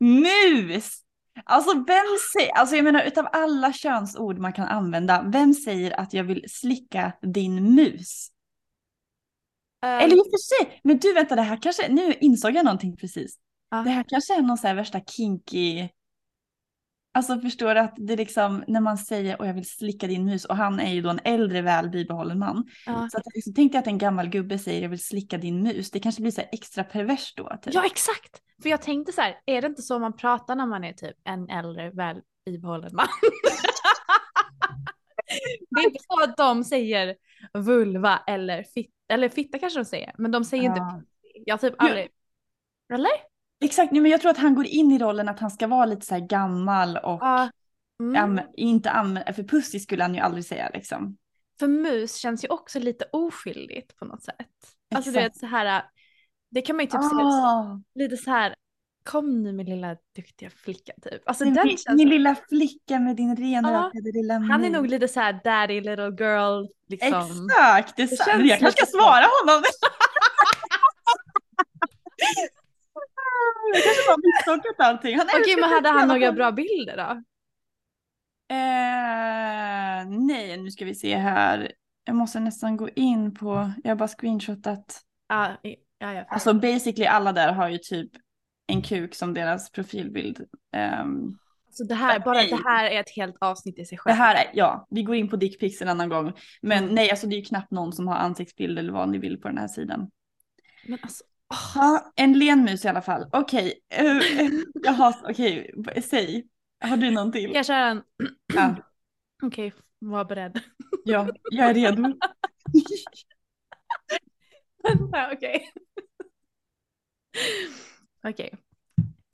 Mus! Alltså vem säger, alltså jag menar utav alla könsord man kan använda, vem säger att jag vill slicka din mus? Ehm, Eller i och för sig, men du vänta det här kanske, nu insåg jag någonting precis. Ja. Det här kanske är någon så här värsta kinky, alltså förstår du att det liksom när man säger och jag vill slicka din mus och han är ju då en äldre väl bibehållen man. ja. Så att, liksom, tänk dig att en gammal gubbe säger jag vill slicka din mus, det kanske blir så här extra perverst då. Typ. ja exakt. För jag tänkte så här, är det inte så man pratar när man är typ en äldre väl bibehållen man? det är inte så att de säger vulva eller fitta, eller fitta kanske de säger, men de säger Ja. inte Jag har typ aldrig, eller? Exakt, nej, men jag tror att han går in i rollen att han ska vara lite så gammal och Ja. Mm. am, inte använda, för pussy skulle han ju aldrig säga liksom. För mus känns ju också lite oskyldigt på något sätt. Alltså du Exakt. vet så här, det kan man ju typ se Ah, lite så här, kom nu min lilla duktiga flicka typ. Alltså min, min, känns, min lilla flicka med din renrakade lilla mus. han är nog lite så här daddy little girl liksom. Exakt, det är sant. jag kanske ska svara honom. jag kanske bara misstolkat allting. Han Okej men hade han några bra bilder då? Eh, nej, nu ska vi se här. Jag måste nästan gå in på, jag har bara screenshotat. Ja, i- ja, ja. Alltså basically alla där har ju typ en kuk som deras profilbild. Ehm, Så det här, bara Nej. det här är ett helt avsnitt i sig det själv. här är, ja, vi går in på dickpics en annan gång. Men Mm. nej, alltså det är ju knappt någon som har ansiktsbild eller vad ni vill på den här sidan. Men alltså. Ja, en lenmus i alla fall. Okej, eh, jaha, okej, säg. Har du någon till? jag kör en, Ja, okej, var beredd. ja, jag är redo. Ja, Okej. Okay.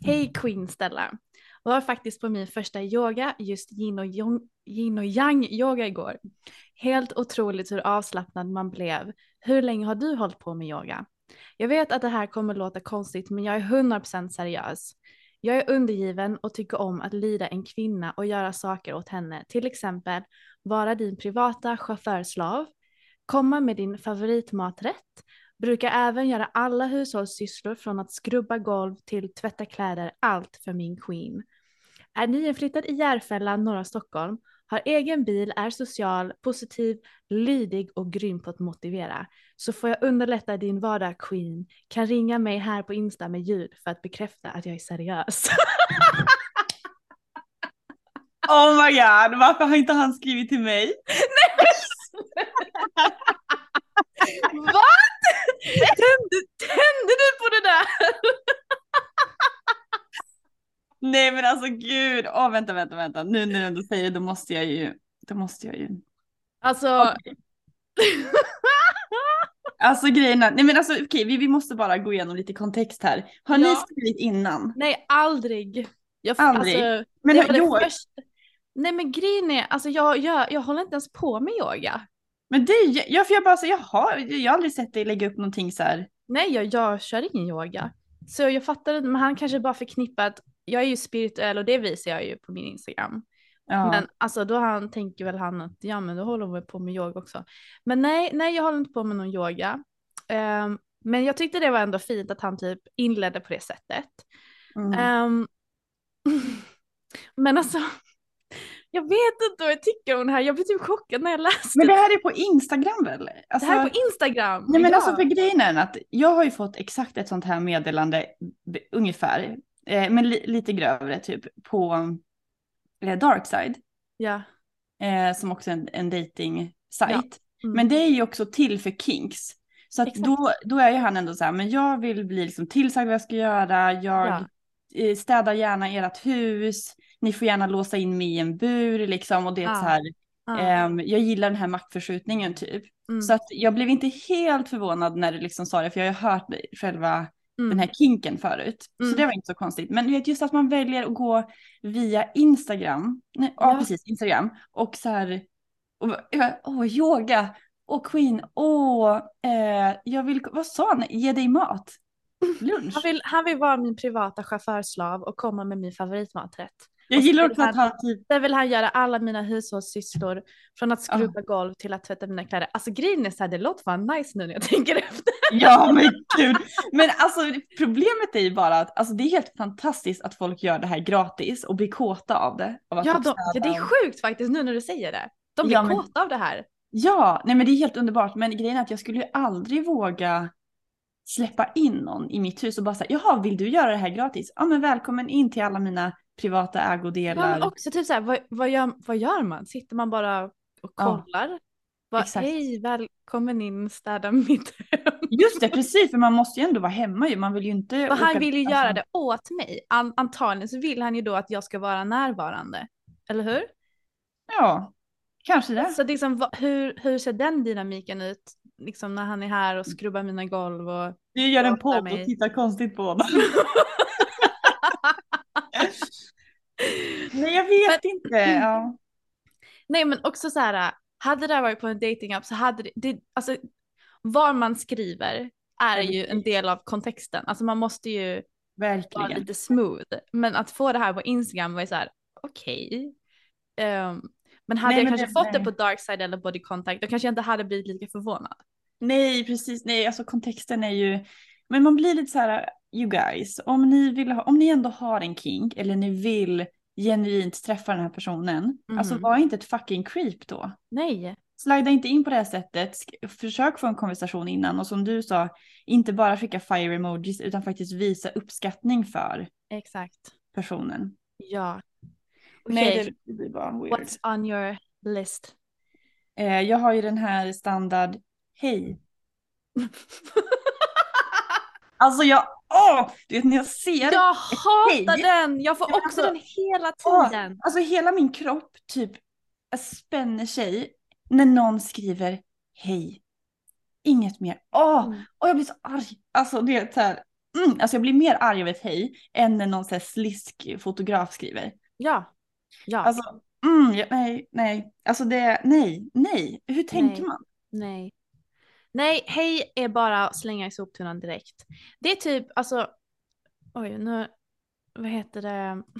Hej Queen Stella. Var faktiskt på min första yoga, just yin och, yang, yin och yang yoga igår. Helt otroligt hur avslappnad man blev. Hur länge har du hållit på med yoga? Jag vet att det här kommer låta konstigt men jag är 100% seriös. Jag är undergiven och tycker om att lyda en kvinna och göra saker åt henne. Till exempel vara din privata chaufförslav, komma med din favoritmaträtt, brukar även göra alla hushållssysslor från att skrubba golv till tvätta kläder, allt för min queen. Är nyinflyttad i Järfälla, norra Stockholm, har egen bil, är social, positiv, lydig och grym på att motivera. Så får jag underlätta din vardag queen, kan ringa mig här på Insta med ljud för att bekräfta att jag är seriös. Oh my god, varför har inte han skrivit till mig? Tände, tände du på det där? Nej men alltså gud, åh vänta, vänta, vänta. Nu när du ändå säger det, då måste jag ju, då måste jag ju. Alltså, Alltså grejerna, nej men alltså okej, vi, vi måste bara gå igenom lite kontext här. Har ni Ja. skrivit innan? nej aldrig. Jag, Aldrig? Alltså, Men det var det första. Nej men grejen är, alltså jag, jag, jag håller inte ens på med yoga. Men det, ja för jag bara så, jaha, jag har aldrig sett dig lägga upp någonting så här. Nej jag, jag kör ingen yoga. Så jag fattar inte, men han kanske bara förknippat, jag är ju spirituell och det visar jag ju på min Instagram. Ja. Men alltså då han, tänker väl han att ja men då håller hon väl på med yoga också. Men nej, nej jag håller inte på med någon yoga. Ehm, men jag tyckte det var ändå fint att han typ inledde på det sättet. Mm. Ehm, men alltså, jag vet inte vad jag tycker om det här. Jag blir typ chockad när jag läste Men det här är på Instagram väl? Alltså, Det här är på Instagram. Nej men ja. alltså för grejen är att jag har ju fått exakt ett sånt här meddelande ungefär, eh, men li, lite grövre typ på eh, Darkside, Ja. eh, som också är en, en dating sajt. Mm. Men det är ju också till för kinks. Så att då, då är ju han ändå så här, men jag vill bli liksom tillsagd vad jag ska göra, jag Ja. eh, städar gärna ert hus, ni får gärna låsa in mig i en bur liksom och det är Ja. så här, Ja. ehm, jag gillar den här maktförskjutningen typ. Mm. Så att jag blev inte helt förvånad när du liksom sa det, för jag har ju hört själva den här kinken förut. Mm. Så det var inte så konstigt. Men vet just att man väljer att gå via Instagram. Nej, ja, Ja. precis, Instagram. Och så här, och, åh, yoga. Och Queen, åh, eh, jag vill, vad sa han, ge dig mat? Lunch. Han vill, han vill vara min privata chaufförslav och komma med min favoritmaträtt. Jag gillar också att han- typ, Där vill han göra alla mina hushållssysslor från att skrubba golv till att tvätta mina kläder. Alltså grejen är så här, det låter fan nice nu när jag tänker efter. ja men gud. Men alltså problemet är ju bara att alltså, det är helt fantastiskt att folk gör det här gratis och blir kåta av det. Av Ja, de, det är sjukt faktiskt nu när du säger det. De blir Ja, men- kåta av det här. Ja, nej men det är helt underbart. Men grejen är att jag skulle ju aldrig våga släppa in någon i mitt hus och bara säga, jaha, vill du göra det här gratis? Ja, men välkommen in till alla mina privata Ja, ägodelar. men också typ så här, vad, vad, gör, vad gör man? Sitter man bara och Ja, kollar? Bara, exakt. Hej, välkommen in, städa mitt hem. Just det, precis, för man måste ju ändå vara hemma ju. Man vill ju inte... Och han vill ju alltså- göra det åt mig. An, antagligen så vill han ju då att jag ska vara närvarande. Eller hur? Ja, kanske det. Så liksom, hur, hur ser den dynamiken ut? Liksom när han är här och skrubbar mina golv och... Du gör en podd och tittar konstigt på honom. Nej, jag vet inte. Ja. Nej men också så här, hade det här varit på en datingapp så hade det, det alltså vad man skriver är ju en del av kontexten. Alltså man måste ju vara Verkligen. lite smooth. Men att få det här på Instagram var ju så här, okej. Ehm, men hade Nej, jag men kanske det- fått det nej. på darkside eller body contact då kanske jag inte hade blivit lika förvånad. Nej, precis. Nej, alltså kontexten är ju... Men man blir lite så här, you guys, om ni, vill ha, om ni ändå har en kink eller ni vill genuint träffa den här personen, alltså Mhm. var inte ett fucking creep då. Nej. Slida inte in på det här sättet, försök få en konversation innan och som du sa, inte bara skicka fire emojis utan faktiskt visa uppskattning för Exakt. personen. Ja. Nej, Okej, det, det blir bara weird. what's on your list? Eh, jag har ju den här standard, hej. Alltså jag, åh, du vet när jag ser, Jag hatar hej. den! Jag får också alltså- den hela Åh, tiden. alltså hela min kropp typ spänner sig när någon skriver hej. Inget mer. Åh, Mm. och jag blir så arg. Alltså det är så här, mm, alltså jag blir mer arg av ett hej än när någon så här slisk fotograf skriver. Ja. Ja. Alltså, mm, nej, nej, alltså det, nej, nej, hur tänker Nej. man? Nej. Nej, hej är bara slänga i soptunnan direkt. Det är typ, alltså, oj nu, vad heter det?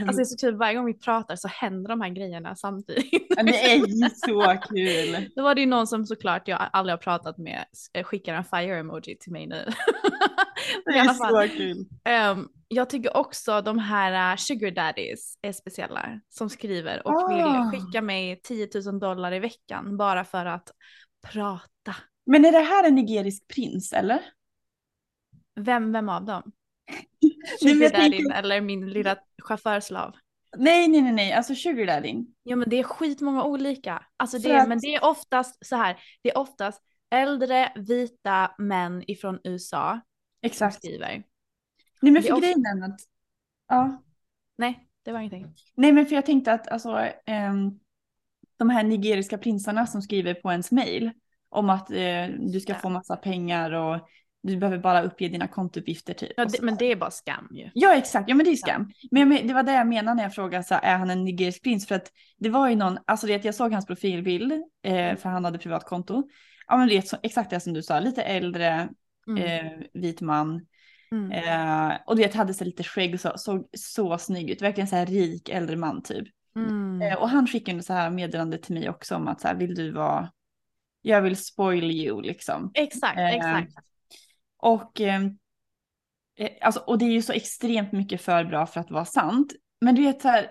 Alltså det är så kul, varje gång vi pratar så händer de här grejerna samtidigt. Ja, det är ju så kul. Då var det ju någon som såklart jag aldrig har pratat med eh, skickar en fire emoji till mig nu. Det är så kul. ehm, jag tycker också de här uh, sugar daddies är speciella som skriver och Ah. vill skicka mig 10 000 dollar i veckan bara för att prata. Men är det här en nigerisk prins eller? Vem, vem av dem? Sugar tänker- eller min lilla chaufförslav? Nej, nej, nej, nej, alltså sugar daddyn. Ja men det är skitmånga olika. Alltså det, att- Men det är oftast så här, det är oftast äldre vita män ifrån USA som Exakt. skriver. Nej men för också- grejen är att, ja. Nej, det var ingenting. Nej men för jag tänkte att alltså, ehm, de här nigeriska prinsarna som skriver på ens mail om att eh, du ska Ja. få massa pengar och du behöver bara uppge dina kontouppgifter typ. Ja, det, men det är bara skam ju. Ja exakt, ja men det är skam. Men jag men det var det jag menade när jag frågade så här, är han en nigerisk prins? För att det var ju någon, alltså det, jag såg hans profilbild, eh, för han hade privatkonto. Ja men det är så, exakt det som du sa, lite äldre, Mm. eh, vit man. Mm. Eh, och du vet, hade så lite skägg och så, såg så snygg ut. Verkligen så här rik äldre man typ. Mm. Eh, och han skickade så här meddelande till mig också om att så här, vill du vara, jag vill spoil you liksom. Exakt, Eh, exakt. Och, eh, eh, alltså, och det är ju så extremt mycket för bra för att vara sant. Men du vet så här,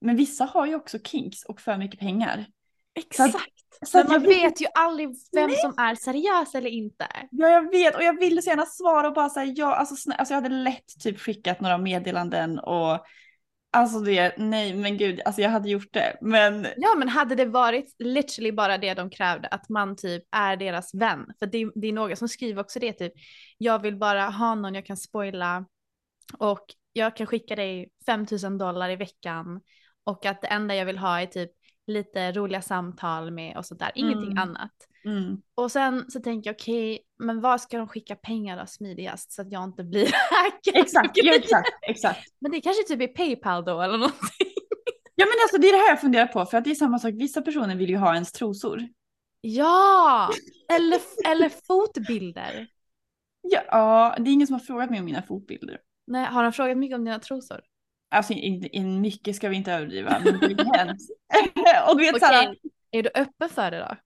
men vissa har ju också kinks och för mycket pengar. Så att- Exakt. Så Men att man vill- vet ju aldrig vem som är seriös eller inte. Ja, jag vet och jag ville så gärna svara och bara säga ja, alltså, snä- alltså jag hade lätt typ skickat några meddelanden och alltså det, nej men gud, alltså jag hade gjort det, men Ja men hade det varit literally bara det de krävde, att man typ är deras vän. För det, det är några som skriver också det typ, jag vill bara ha någon jag kan spoila och jag kan skicka dig 5000 dollar i veckan och att det enda jag vill ha är typ lite roliga samtal med och sådär, ingenting Mm. annat. Mm. Och sen så tänker jag okej, men var ska de skicka pengar då smidigast så att jag inte blir hackad? Exakt, ja, exakt, exakt. Men det kanske typ är Paypal då eller någonting. Ja men alltså det är det här jag funderar på för att det är samma sak, vissa personer vill ju ha ens trosor. Ja! Eller, eller fotbilder. Ja, ja, det är ingen som har frågat mig om mina fotbilder. Nej, har de frågat mycket om dina trosor? Alltså in, in mycket ska vi inte överdriva, men det har hänt. Och du vet såhär, är du öppen för det då?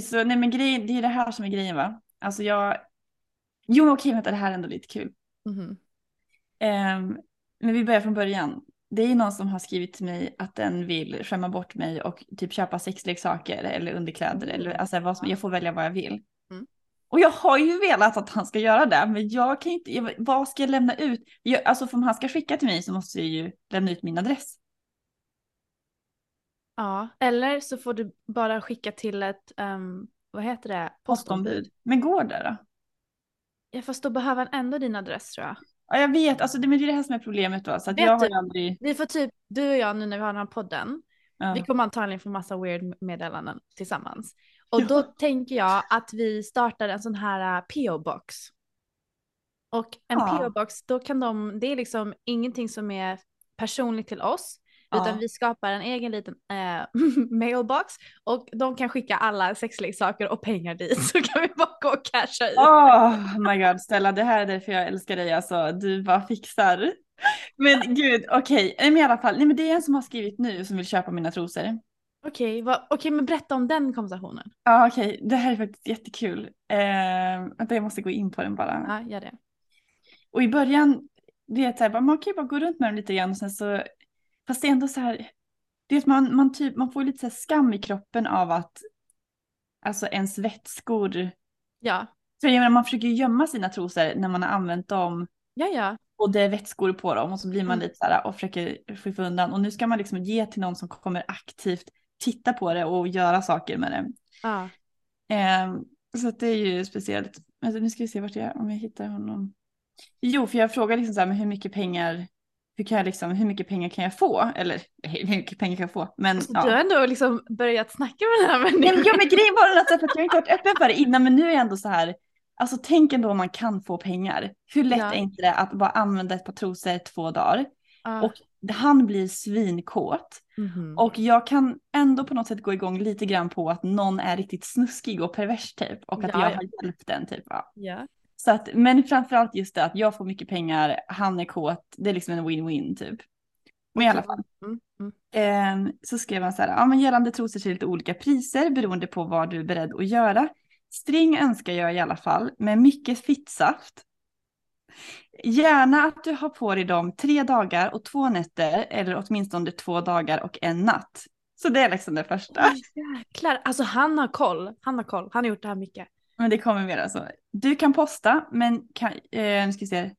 så, nej men grejen, det är det här som är grejen va. Alltså jag, jo men okej vänta det här är ändå lite kul. Mhm. Ehm, men vi börjar från början. Det är någon som har skrivit till mig att den vill skämma bort mig och typ köpa sexleksaker eller underkläder eller alltså vad som, jag får välja vad jag vill. Och jag har ju velat att han ska göra det, men jag kan inte, jag, vad ska jag lämna ut? Jag, alltså för om han ska skicka till mig så måste jag ju lämna ut min adress. Ja, eller så får du bara skicka till ett, ehm, vad heter det? Postombud. Men går det då? Ja, fast då behöver han ändå din adress tror jag. Ja jag vet, alltså det, men det är det här som är problemet då. Så att Vet jag har du- aldrig... Vi får typ, du och jag nu när vi har den här podden, Ja. vi kommer antagligen få massa weird meddelanden tillsammans. Och då tänker jag att vi startar en sån här uh, PO-box. Och en Ja. PO-box, då kan de, det är liksom ingenting som är personligt till oss, utan Ja. vi skapar en egen liten eh, mailbox och de kan skicka alla sexleksaker och pengar dit så kan vi bara gå och casha ut. Oh my god Stella, det här är därför jag älskar dig alltså. Du bara fixar. Men gud, okej. Nej men i alla fall, nej men det är en som har skrivit nu som vill köpa mina trosor. Okej, vad- okej men berätta om den konversationen. Ja okej, det här är faktiskt jättekul. Eh, vänta jag måste gå in på den bara. Ja, gör det. Och i början, du vet såhär, man kan ju bara gå runt med dem lite grann och sen så, fast det är ändå så här, du vet man, man, typ, man får lite så här skam i kroppen av att, alltså ens vätskor, Ja, för jag menar man försöker ju gömma sina trosor när man har använt dem ja, ja. och det är vätskor på dem och så blir man Mm. lite så här och försöker skiffa undan och nu ska man liksom ge till någon som kommer aktivt titta på det och göra saker med det. ja. Ehm, så det är ju speciellt. Alltså, nu ska vi se vart jag, om jag hittar honom. Jo, för jag frågar liksom så här, men hur mycket pengar, hur kan jag liksom, hur mycket pengar kan jag få? Eller hur mycket pengar kan jag få? Men Så ja. du har ändå liksom börjat snacka med den här människan. men, ja, men grejen var den att, att jag har inte varit öppen för det innan, men nu är jag ändå så här, alltså tänk ändå om man kan få pengar. Hur lätt Ja. är inte det att bara använda ett par trosor två dagar? Ja. Och han blir svinkåt. Mhm. Och jag kan ändå på något sätt gå igång lite grann på att någon är riktigt snuskig och pervers typ. Och att Ja, jag ja. har hjälpt den typ. Ja. ja. Så att, men framförallt just det att jag får mycket pengar, han är kåt, det är liksom en win-win typ. Men i alla fall. Mm, mm. Ehm, så skrev han så här, ja men gällande trosor till lite olika priser beroende på vad du är beredd att göra. String önskar jag i alla fall, med mycket fittsaft. Gärna att du har på dig dem tre dagar och två nätter eller åtminstone två dagar och en natt. Så det är liksom det första. Oj, jäklar, alltså han har koll. Han har koll. Han har gjort det här mycket. Men det kommer mer alltså. Du kan posta, men kan, eh, nu ska vi se.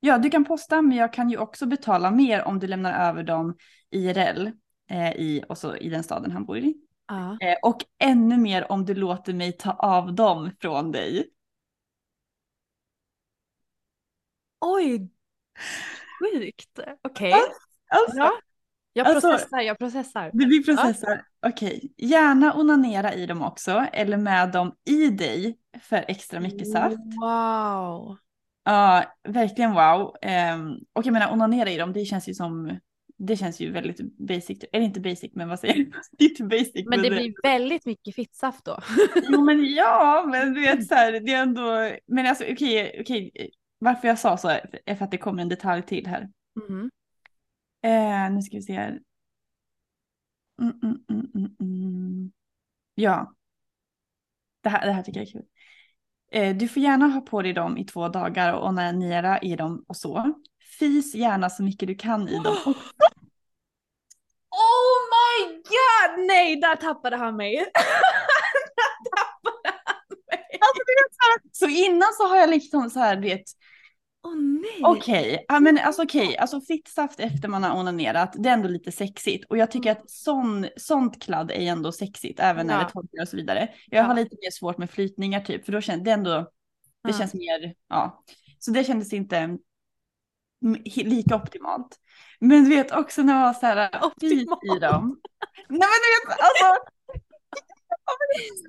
Ja, du kan posta, men jag kan ju också betala mer om du lämnar över dem IRL eh, i, och så i den staden han bor i. Ja. Eh, och ännu mer om du låter mig ta av dem från dig. Oj, sjukt. Okej. Alltså, Ja. Jag Alltså- processar, jag processar. blir processar. Okej, gärna onanera i dem också, eller med dem i dig för extra mycket saft. Wow. Ja, verkligen wow. Um, och jag menar onanera i dem, det känns ju som, det känns ju väldigt basic. Eller inte basic, men vad säger jag? Det är inte basic. Men det blir väldigt mycket fittsaft då. Jo men ja, men du vet så här, det är ändå, men alltså okej, okej, varför jag sa så är för att det kommer en detalj till här. Mhm. Eh, nu ska vi se här. Mm, mm, mm, mm, mm. Ja. Det här, det här tycker jag är kul. Eh, du får gärna ha på dig dem i två dagar och onanera i dem och så. Fis gärna så mycket du kan i dem. Oh my god! Nej, där tappade han mig. där tappade han mig. Så innan så har jag liksom så här, du vet, Åh nej. okej, ja, men alltså okej, alltså fittsaft efter man har onanerat, det är ändå lite sexigt. Och jag tycker att sån, sånt kladd är ändå sexigt, även när Ja. det torkar och så vidare. Jag har Ja. lite mer svårt med flytningar typ, för då känns det ändå, det Ja. känns mer, ja. Så det kändes inte mm, lika optimalt. Men du vet också när man var så här fis Optimal. i dem. Nej men du vet alltså.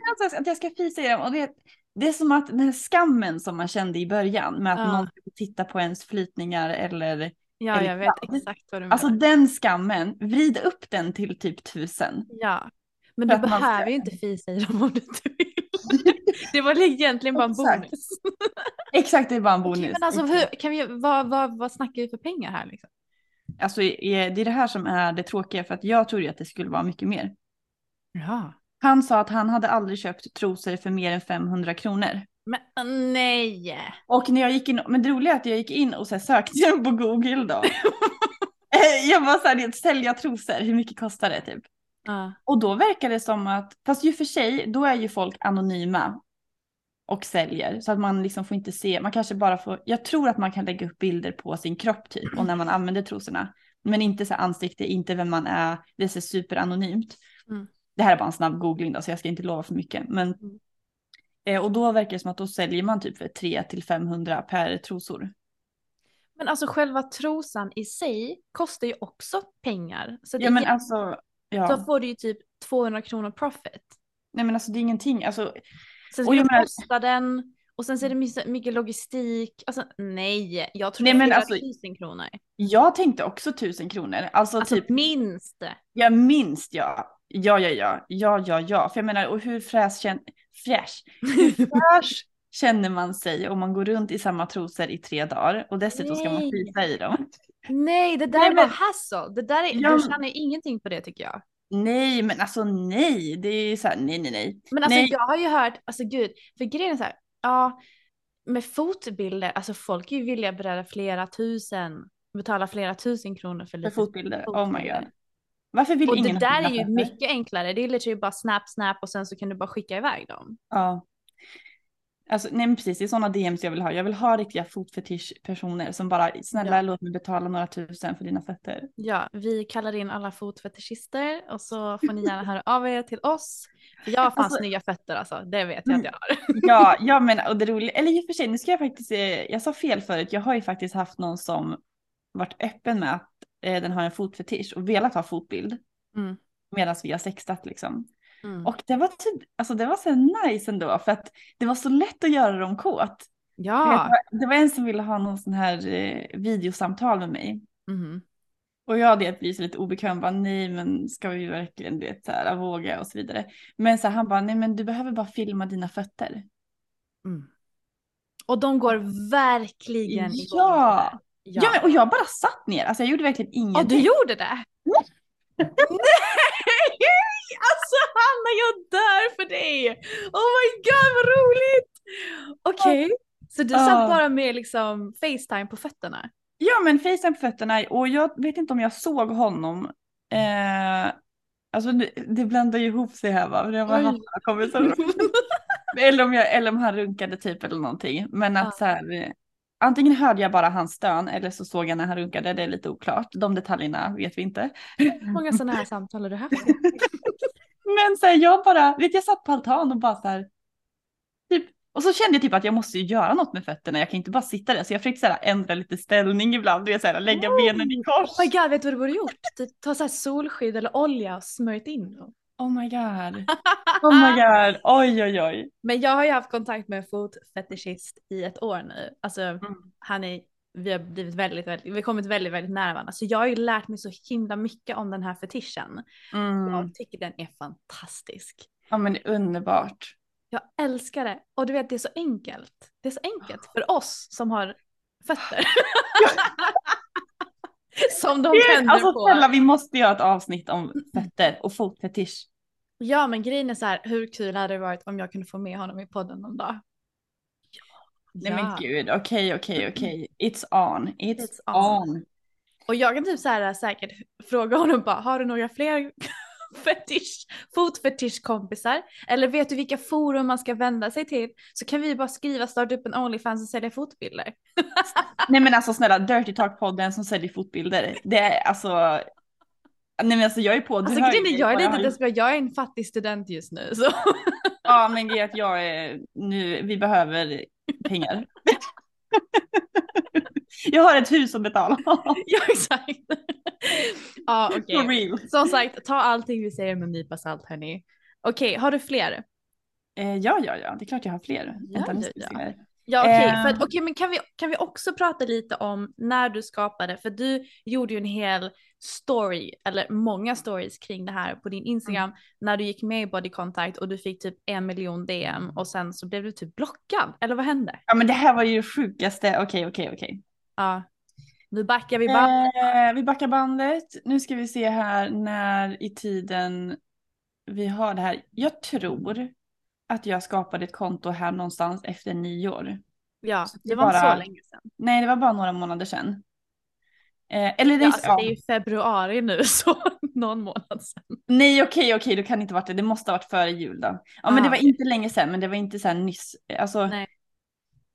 alltså att jag ska fisa i dem och det, det är som att den här skammen som man kände i början med att Ja. någon skulle titta på ens flytningar eller Ja, Eller jag vet vad? exakt vad du menar. alltså den skammen, vrid upp den till typ tusen. Ja, men du man ska- behöver ju inte fisa i dem om du inte vill. Det var egentligen bara en bonus. Exakt det är bara en bonus. Okej, men alltså, hur, kan vi, vad, vad, vad snackar vi för pengar här liksom? Alltså det är det här som är det tråkiga för att jag trodde att det skulle vara mycket mer. Ja. Han sa att han hade aldrig köpt trosor för mer än 500 kronor. Men äh, nej! Och när jag gick in, men det roliga är att jag gick in och så sökte på Google då. Eh, jag var så här, sälja trosor, hur mycket kostar det typ? Ja. Och då verkar det som att, fast ju för sig, då är ju folk anonyma och säljer. Så att man liksom får inte se, man kanske bara får, jag tror att man kan lägga upp bilder på sin kropp typ och när man använder trosorna. Men inte så ansikte, inte vem man är, det är superanonymt. Mm. Det här är bara en snabb googling då så jag ska inte lova för mycket. Men, Mm. eh, och då verkar det som att då säljer man typ för 3 till 500 per trosor. Men alltså själva trosan i sig kostar ju också pengar. Så, Ja men alltså, ja. så får du ju typ 200 kronor profit. Nej men alltså det är ingenting, alltså Sen ska du posta den och sen så är det mycket, logistik. Alltså nej, jag tror Nej, men är alltså- 1000 kronor. jag tänkte också tusen kronor. Alltså, Alltså typ, minst. jag minst ja. Ja, ja, ja, ja, ja, ja. För jag menar, och hur fräsch, kän- fräsch, hur fräsch känner man sig om man går runt i samma trosor i tre dagar och dessutom ska man Nej. fisa i dem? Nej, det där Nej, är bara men- hassle. Det där är, Ja, du men- ju ingenting på det tycker jag. Nej, men alltså nej, det är så här, nej, nej, nej. Men alltså nej. jag har ju hört, alltså gud, för grejen är så här, ja, med fotbilder, alltså folk är ju villiga att berätta flera tusen, betala flera tusen kronor för För lite fotbilder, oh my fotbilder. god. Varför vill Och ingen det där är ju mycket enklare, det är literally bara snap, snap och sen så kan du bara skicka iväg dem. Ja. Alltså, nej men precis, det är sådana DMs jag vill ha. Jag vill ha riktiga fotfetischpersoner som bara, snälla Ja. låt mig betala några tusen för dina fötter. Ja, vi kallar in alla fotfetischister och så får ni gärna höra av er till oss. För jag har fan Alltså- snygga fötter alltså, det vet jag att jag har. Ja, ja men och det roliga, eller i och för sig, nu ska jag faktiskt, eh, jag sa fel förut, jag har ju faktiskt haft någon som varit öppen med att eh, den har en fotfetisch och velat ha fotbild Mm. medan vi har sextat liksom. Mm. Och det var typ, alltså det var så nice ändå för att det var så lätt att göra dem kåt. Det Ja. det var en som ville ha någon sån här eh, videosamtal med mig. Mhm. Och jag hade blivit lite obekväm, bara nej men ska vi verkligen det så här, våga och så vidare. Men så här, han bara nej men du behöver bara filma dina fötter. Mm. Och de går verkligen igång på Ja! Ja. men, och jag bara satt ner, alltså jag gjorde verkligen Ja, ingenting. du gjorde det? Nej! Alltså Hanna, jag dör för dig! Oh my god vad roligt! Okej, så du Ja. satt bara med liksom Facetime på fötterna? Ja men facetime på fötterna och jag vet inte om jag såg honom. Eh, alltså det, det blandar ju ihop sig här va, det var Oj. han kommer så eller, om jag, eller om han runkade typ eller någonting. Men att Ja. så här, eh, antingen hörde jag bara hans stön eller så såg jag när han runkade, det är lite oklart. De detaljerna vet vi inte. Hur många sådana här samtal har du haft? Men så här, jag bara, vet jag satt på altan och bara så här, typ, och så kände jag typ att jag måste ju göra något med fötterna, jag kan inte bara sitta där. Så jag försökte så här, ändra lite ställning ibland, du vet, så här, lägga benen i kors. Oh my god, vet du vad du borde gjort? Typ, ta så här solskydd eller olja och smörjt in dem. Oh my god. Oh my god. Oj oj oj. Men jag har ju haft kontakt med en fotfetischist i ett år nu. Alltså Mm. han är, vi har blivit väldigt, väldigt, vi har kommit väldigt, väldigt nära varandra. Så jag har ju lärt mig så himla mycket om den här fetischen. Mm. Jag tycker den är fantastisk. Ja men det är underbart. Jag älskar det. Och du vet det är så enkelt. Det är så enkelt för oss som har fötter. som de tänder Alltså på. snälla vi måste göra ett avsnitt om fötter och fotfetisch. Ja men grejen är så här, hur kul hade det varit om jag kunde få med honom i podden någon dag? Nej men gud, okej okej okej. It's on. It's, It's on. on. Och jag kan typ så här säkert fråga honom bara, har du några fler fetisch, fotfetischkompisar? Eller vet du vilka forum man ska vända sig till? Så kan vi bara skriva, starta upp en Onlyfans och sälja fotbilder. Nej men alltså snälla, Dirty Talk-podden som säljer fotbilder. Det är alltså. Nej men alltså jag är på. Du Alltså grejen är, jag är lite har- desperat, jag är en fattig student just nu så. Ja men det är att jag är nu, vi behöver pengar. jag har ett hus att betala. ja exakt. ja okej. real. Som sagt, ta allting vi säger med en nypa salt hörni. Okej, har du fler? Eh, ja, ja, ja, det är klart jag har fler. Ja, Vänta, ja, ja. Ja okej, Eh. för att- okej, men kan vi, kan vi också prata lite om när du skapade, för du gjorde ju en hel story, eller många stories kring det här på din Instagram Mm. när du gick med i Body Contact och du fick typ en miljon DM och sen så blev du typ blockad, eller vad hände? Ja, men det här var ju det sjukaste. Okej, okej, okej. Ja, nu backar vi bara. Eh, vi backar bandet. Nu ska vi se här när i tiden vi har det här. Jag tror att jag skapade ett konto här någonstans efter nyår. ja, så det det var inte bara- så länge sedan. Nej, det var bara några månader sedan. Eh, eller det, Ja, alltså, ja. det är ju februari nu så någon månad sedan. Nej, okej, okej, då kan det inte varit det. Det måste ha varit före jul då. Ja, men Ah, det var okej. inte länge sedan, men det var inte så här nyss. Alltså, Nej.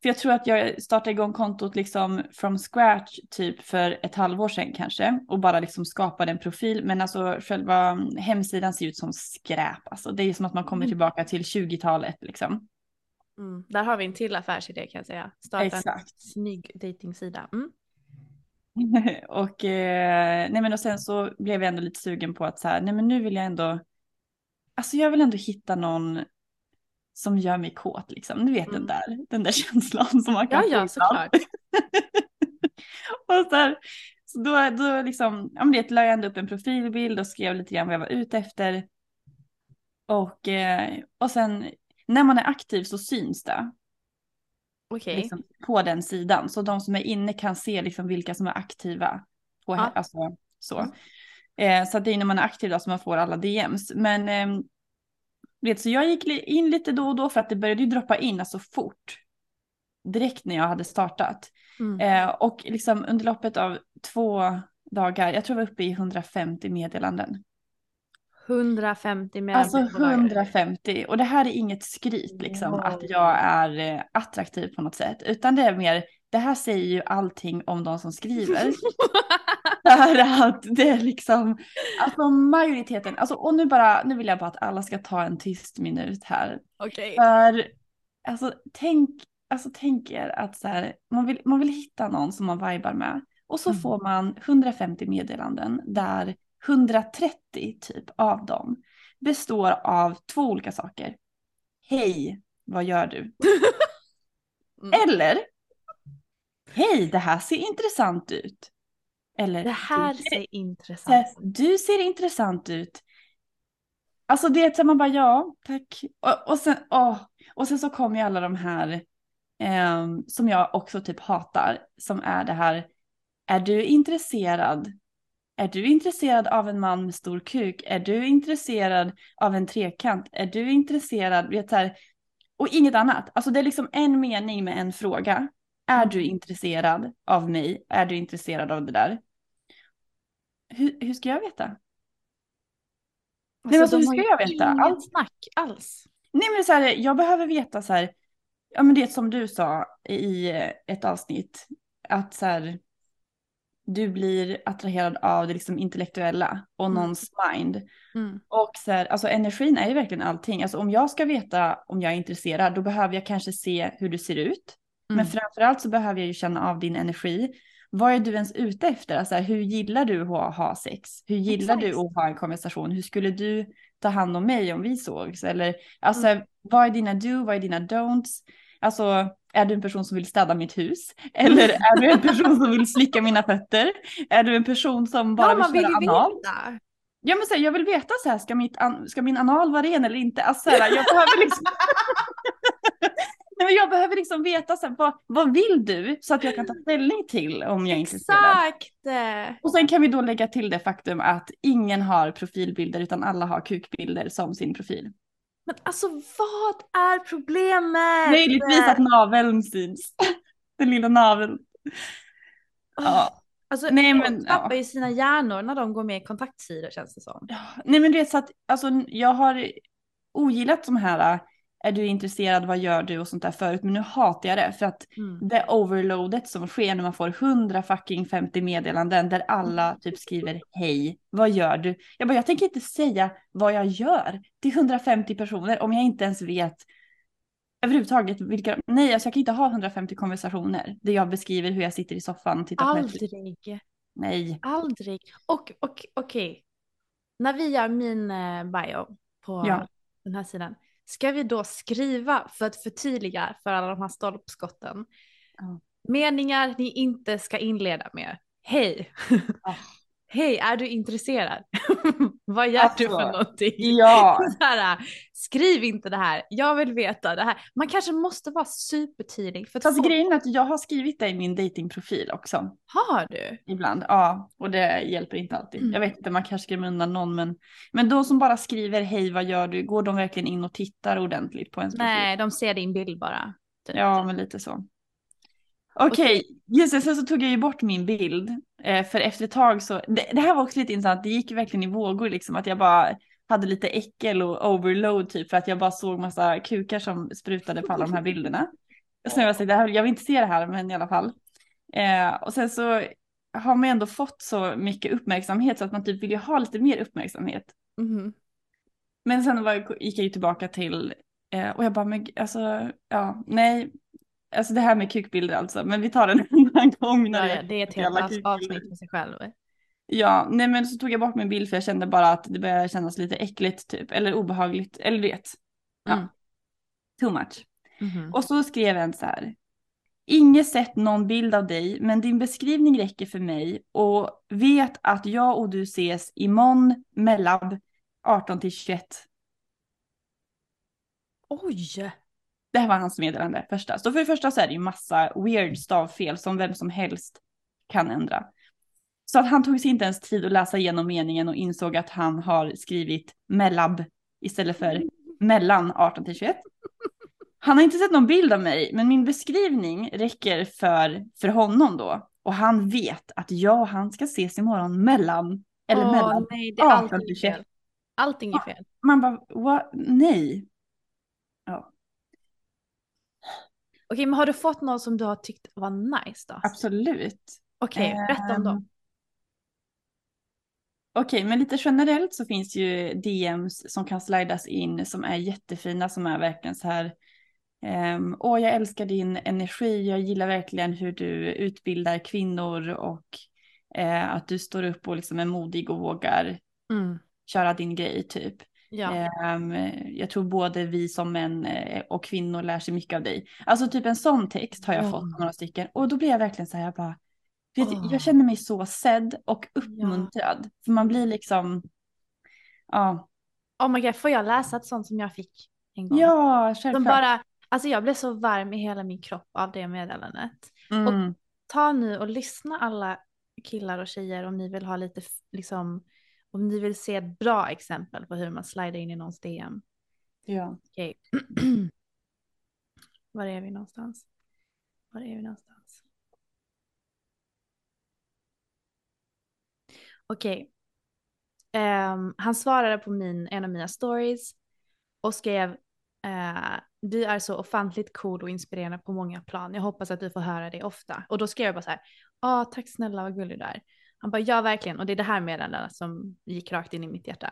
För jag tror att jag startade igång kontot liksom from scratch typ för ett halvår sedan kanske och bara liksom skapade en profil. Men alltså själva hemsidan ser ut som skräp. Alltså det är som att man kommer Mm. tillbaka till 20-talet liksom. Mm, där har vi en till affärsidé kan jag säga. Starta en Exakt. snygg dejtingsida. Mm. och, eh, nej men och sen så blev jag ändå lite sugen på att så här, nej men nu vill jag ändå, alltså jag vill ändå hitta någon som gör mig kåt liksom. Du vet den Mm. där, den där känslan som man kan Ja, få ja, såklart. och så, här, så då, då liksom, ja men det la jag ändå upp en profilbild och skrev lite grann vad jag var ute efter. Och, eh, och sen när man är aktiv så syns det Okej. liksom, på den sidan. Så de som är inne kan se liksom vilka som är aktiva. På, Ja. alltså, så Mm. eh, så det är när man är aktiv då som man får alla DMs. Men eh, vet, så jag gick in lite då och då för att det började ju droppa in alltså fort. Direkt när jag hade startat. Mm. Eh, och liksom under loppet av två dagar, jag tror jag var uppe i 150 meddelanden. 150 med Alltså 150 och det här är inget skryt liksom Wow. att jag är eh, attraktiv på något sätt utan det är mer det här säger ju allting om de som skriver. För att det är liksom alltså majoriteten alltså och nu bara nu vill jag bara att alla ska ta en tyst minut här Okej. för alltså tänk alltså tänk er att så här man vill man vill hitta någon som man vibar med och så Mm. får man 150 meddelanden där 130 typ av dem består av två olika saker. Hej, vad gör du? Mm. Eller Hej, det här ser intressant ut. Eller Det här "Du ser intressant ut. Du ser intressant ut. Alltså det är så man bara ja, tack. Och, och, sen, åh, och sen så kommer ju alla de här ehm, som jag också typ hatar. Som är det här, är du intresserad? Är du intresserad av en man med stor kuk? Är du intresserad av en trekant? Är du intresserad? Vet så här, och inget annat. Alltså det är liksom en mening med en fråga. Är du intresserad av mig? Är du intresserad av det där? Hur, hur ska jag veta? Nej, men alltså, hur ska jag veta? Allt- snack alls. Nej men så här, jag behöver veta så här, ja men det som du sa i ett avsnitt, att så här, du blir attraherad av det liksom intellektuella och Mm. någons mind. Mm. Och så här, alltså energin är ju verkligen allting. Alltså om jag ska veta om jag är intresserad, då behöver jag kanske se hur du ser ut. Men Mm. framförallt så behöver jag ju känna av din energi. Vad är du ens ute efter? Alltså, hur gillar du att ha sex? Hur gillar du Exakt. att ha en konversation? Hur skulle du ta hand om mig om vi sågs? Eller alltså, Mm. vad är dina do, vad är dina don'ts? Alltså, är du en person som vill städa mitt hus? Eller är du en person som vill slicka mina fötter? Är du en person som bara Ja, vill köra anal? veta. Ja men så här, jag vill veta så här, ska, mitt an- ska min anal vara ren eller inte? Alltså, så här, jag behöver liksom... Men jag behöver liksom veta så här, vad, vad vill du? Så att jag kan ta ställning till om jag är intresserad. Exakt. Och sen kan vi då lägga till det faktum att ingen har profilbilder utan alla har kukbilder som sin profil. Men alltså vad är problemet? Möjligtvis att naveln syns. Den lilla naveln. Ja. Alltså, Nej, men, tappar ja. ju sina hjärnor när de går med i kontaktsidor känns det som. Ja, Nej men du vet så att alltså, jag har ogillat de här är du intresserad, vad gör du och sånt där förut men nu hatar jag det för att Mm. det overloadet som sker när man får 100 fucking 50 meddelanden där alla typ skriver hej, vad gör du? Jag bara jag tänker inte säga vad jag gör till 150 personer om jag inte ens vet överhuvudtaget vilka, nej alltså jag kan inte ha 150 konversationer där jag beskriver hur jag sitter i soffan och tittar på Netflix. Aldrig. Nej. Aldrig. Och, och okej, när vi gör min eh, bio på Ja. den här sidan, ska vi då skriva för att förtydliga för alla de här stolpskotten Ja. meningar ni inte ska inleda med. Hej! Ja. Hej, är du intresserad? Vad gör du för Alltså, någonting? Ja, här, skriv inte det här, jag vill veta det här. Man kanske måste vara supertydlig för att fast folk... grejen är att jag har skrivit det i min datingprofil också. Har du? Ibland, ja. Och det hjälper inte alltid. Mm. Jag vet inte, man kanske skrämmer undan någon men, men de som bara skriver hej vad gör du, går de verkligen in och tittar ordentligt på ens profil? Nej, de ser din bild bara. typ. Ja, men lite så. Okej, just det, sen så tog jag ju bort min bild. Eh, för efter ett tag så, det, det här var också lite intressant, det gick verkligen i vågor liksom, att jag bara hade lite äckel och overload typ för att jag bara såg massa kukar som sprutade på alla de här bilderna. Och sen jag så, det här, jag vill inte se det här men i alla fall. Eh, och sen så har man ändå fått så mycket uppmärksamhet så att man typ vill ju ha lite mer uppmärksamhet. Mhm. Men sen var, gick jag ju tillbaka till, eh, och jag bara, men alltså, ja, nej, alltså det här med kukbilder alltså, men vi tar den en annan gång. När Ja, ja, det är ett helt avsnitt för sig själv. Ja, nej men så tog jag bort min bild för jag kände bara att det började kännas lite äckligt typ, eller obehagligt, eller du vet. Ja, Mm. too much. Mhm. Och så skrev en så här. Inget sett någon bild av dig, men din beskrivning räcker för mig och vet att jag och du ses imorgon mellan 18 till 21. Oj! Det här var hans meddelande första. Så för det första så är det ju massa weird stavfel som vem som helst kan ändra. Så att han tog sig inte ens tid att läsa igenom meningen och insåg att han har skrivit mellab istället för mellan 18 till 21. Han har inte sett någon bild av mig, men min beskrivning räcker för, för honom då. Och han vet att jag och han ska ses imorgon mellan, eller Åh, mellan. nej, det är 18 allting till fel. Allting är fel. Man bara, what? nej. Ja, Okej, men har du fått någon som du har tyckt var nice då? absolut. Okej, berätta om dem. Ehm, Okej, men lite generellt så finns ju DMs som kan slidas in som är jättefina, som är verkligen så här. ehm, Åh, jag älskar din energi, jag gillar verkligen hur du utbildar kvinnor och eh, att du står upp och liksom är modig och vågar Mm. köra din grej typ. Ja. Ehm, jag tror både vi som män eh, och kvinnor lär sig mycket av dig. Alltså typ en sån text har jag Ja. fått några stycken och då blir jag verkligen så här, jag bara, vet, jag känner mig så sedd och uppmuntrad. För man blir liksom, ja, Oh my god, får jag läsa ett sånt som jag fick en gång? ja Som självklart. bara, alltså jag blev så varm i hela min kropp av det meddelandet. Mm. Ta nu och lyssna alla killar och tjejer om ni vill ha lite, liksom, om ni vill se ett bra exempel på hur man slider in i någons DM. Ja. Okej. Var är vi någonstans? Var är vi någonstans? Okej. Ehm, han svarade på min, en av mina stories och skrev eh, du är så ofantligt cool och inspirerande på många plan. Jag hoppas att du får höra det ofta. Och då skrev jag bara så här, ja tack snälla vad gullig du är. Han bara, ja verkligen. Och det är det här meddelandet som gick rakt in i mitt hjärta.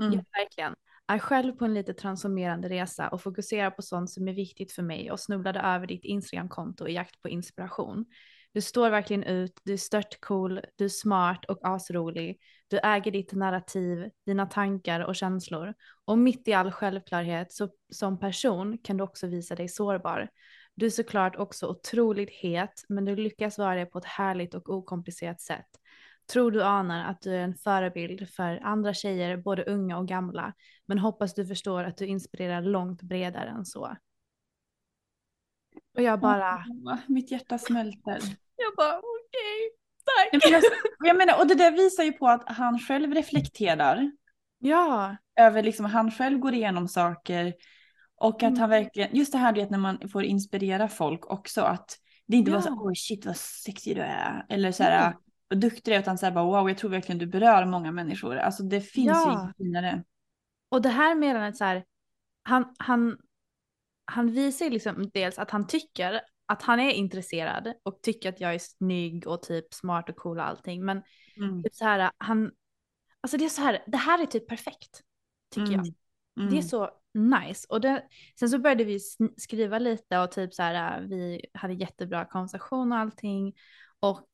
Mm. Ja, verkligen. Är själv på en lite transformerande resa och fokuserar på sånt som är viktigt för mig och snubblade över ditt Instagramkonto i jakt på inspiration. Du står verkligen ut, du är stört cool, du är smart och asrolig. Du äger ditt narrativ, dina tankar och känslor. Och mitt i all självklarhet så, som person kan du också visa dig sårbar. Du är såklart också otroligt het, men du lyckas vara det på ett härligt och okomplicerat sätt. Tror du anar att du är en förebild för andra tjejer, både unga och gamla, men hoppas du förstår att du inspirerar långt bredare än så. Och jag bara, Åh, mitt hjärta smälter. jag bara okej, Ja, tack. jag, jag menar, och det där visar ju på att han själv reflekterar Ja, över liksom, han själv går igenom saker och att Mm. han verkligen, just det här du vet när man får inspirera folk också att det inte Ja. så oj shit vad sexig du är eller så här Mm. Vad duktig utan så här bara wow jag tror verkligen du berör många människor. Alltså det finns ju Ja. inget finare. och det här meddelandet så här, han, han, han visar ju liksom dels att han tycker att han är intresserad och tycker att jag är snygg och typ smart och cool och allting. Men Mm. typ så här, han, alltså det är så här, det här är typ perfekt, tycker jag. Mm. Mm. Det är så nice. Och det, sen så började vi skriva lite och typ så här, vi hade jättebra konversation och allting. Och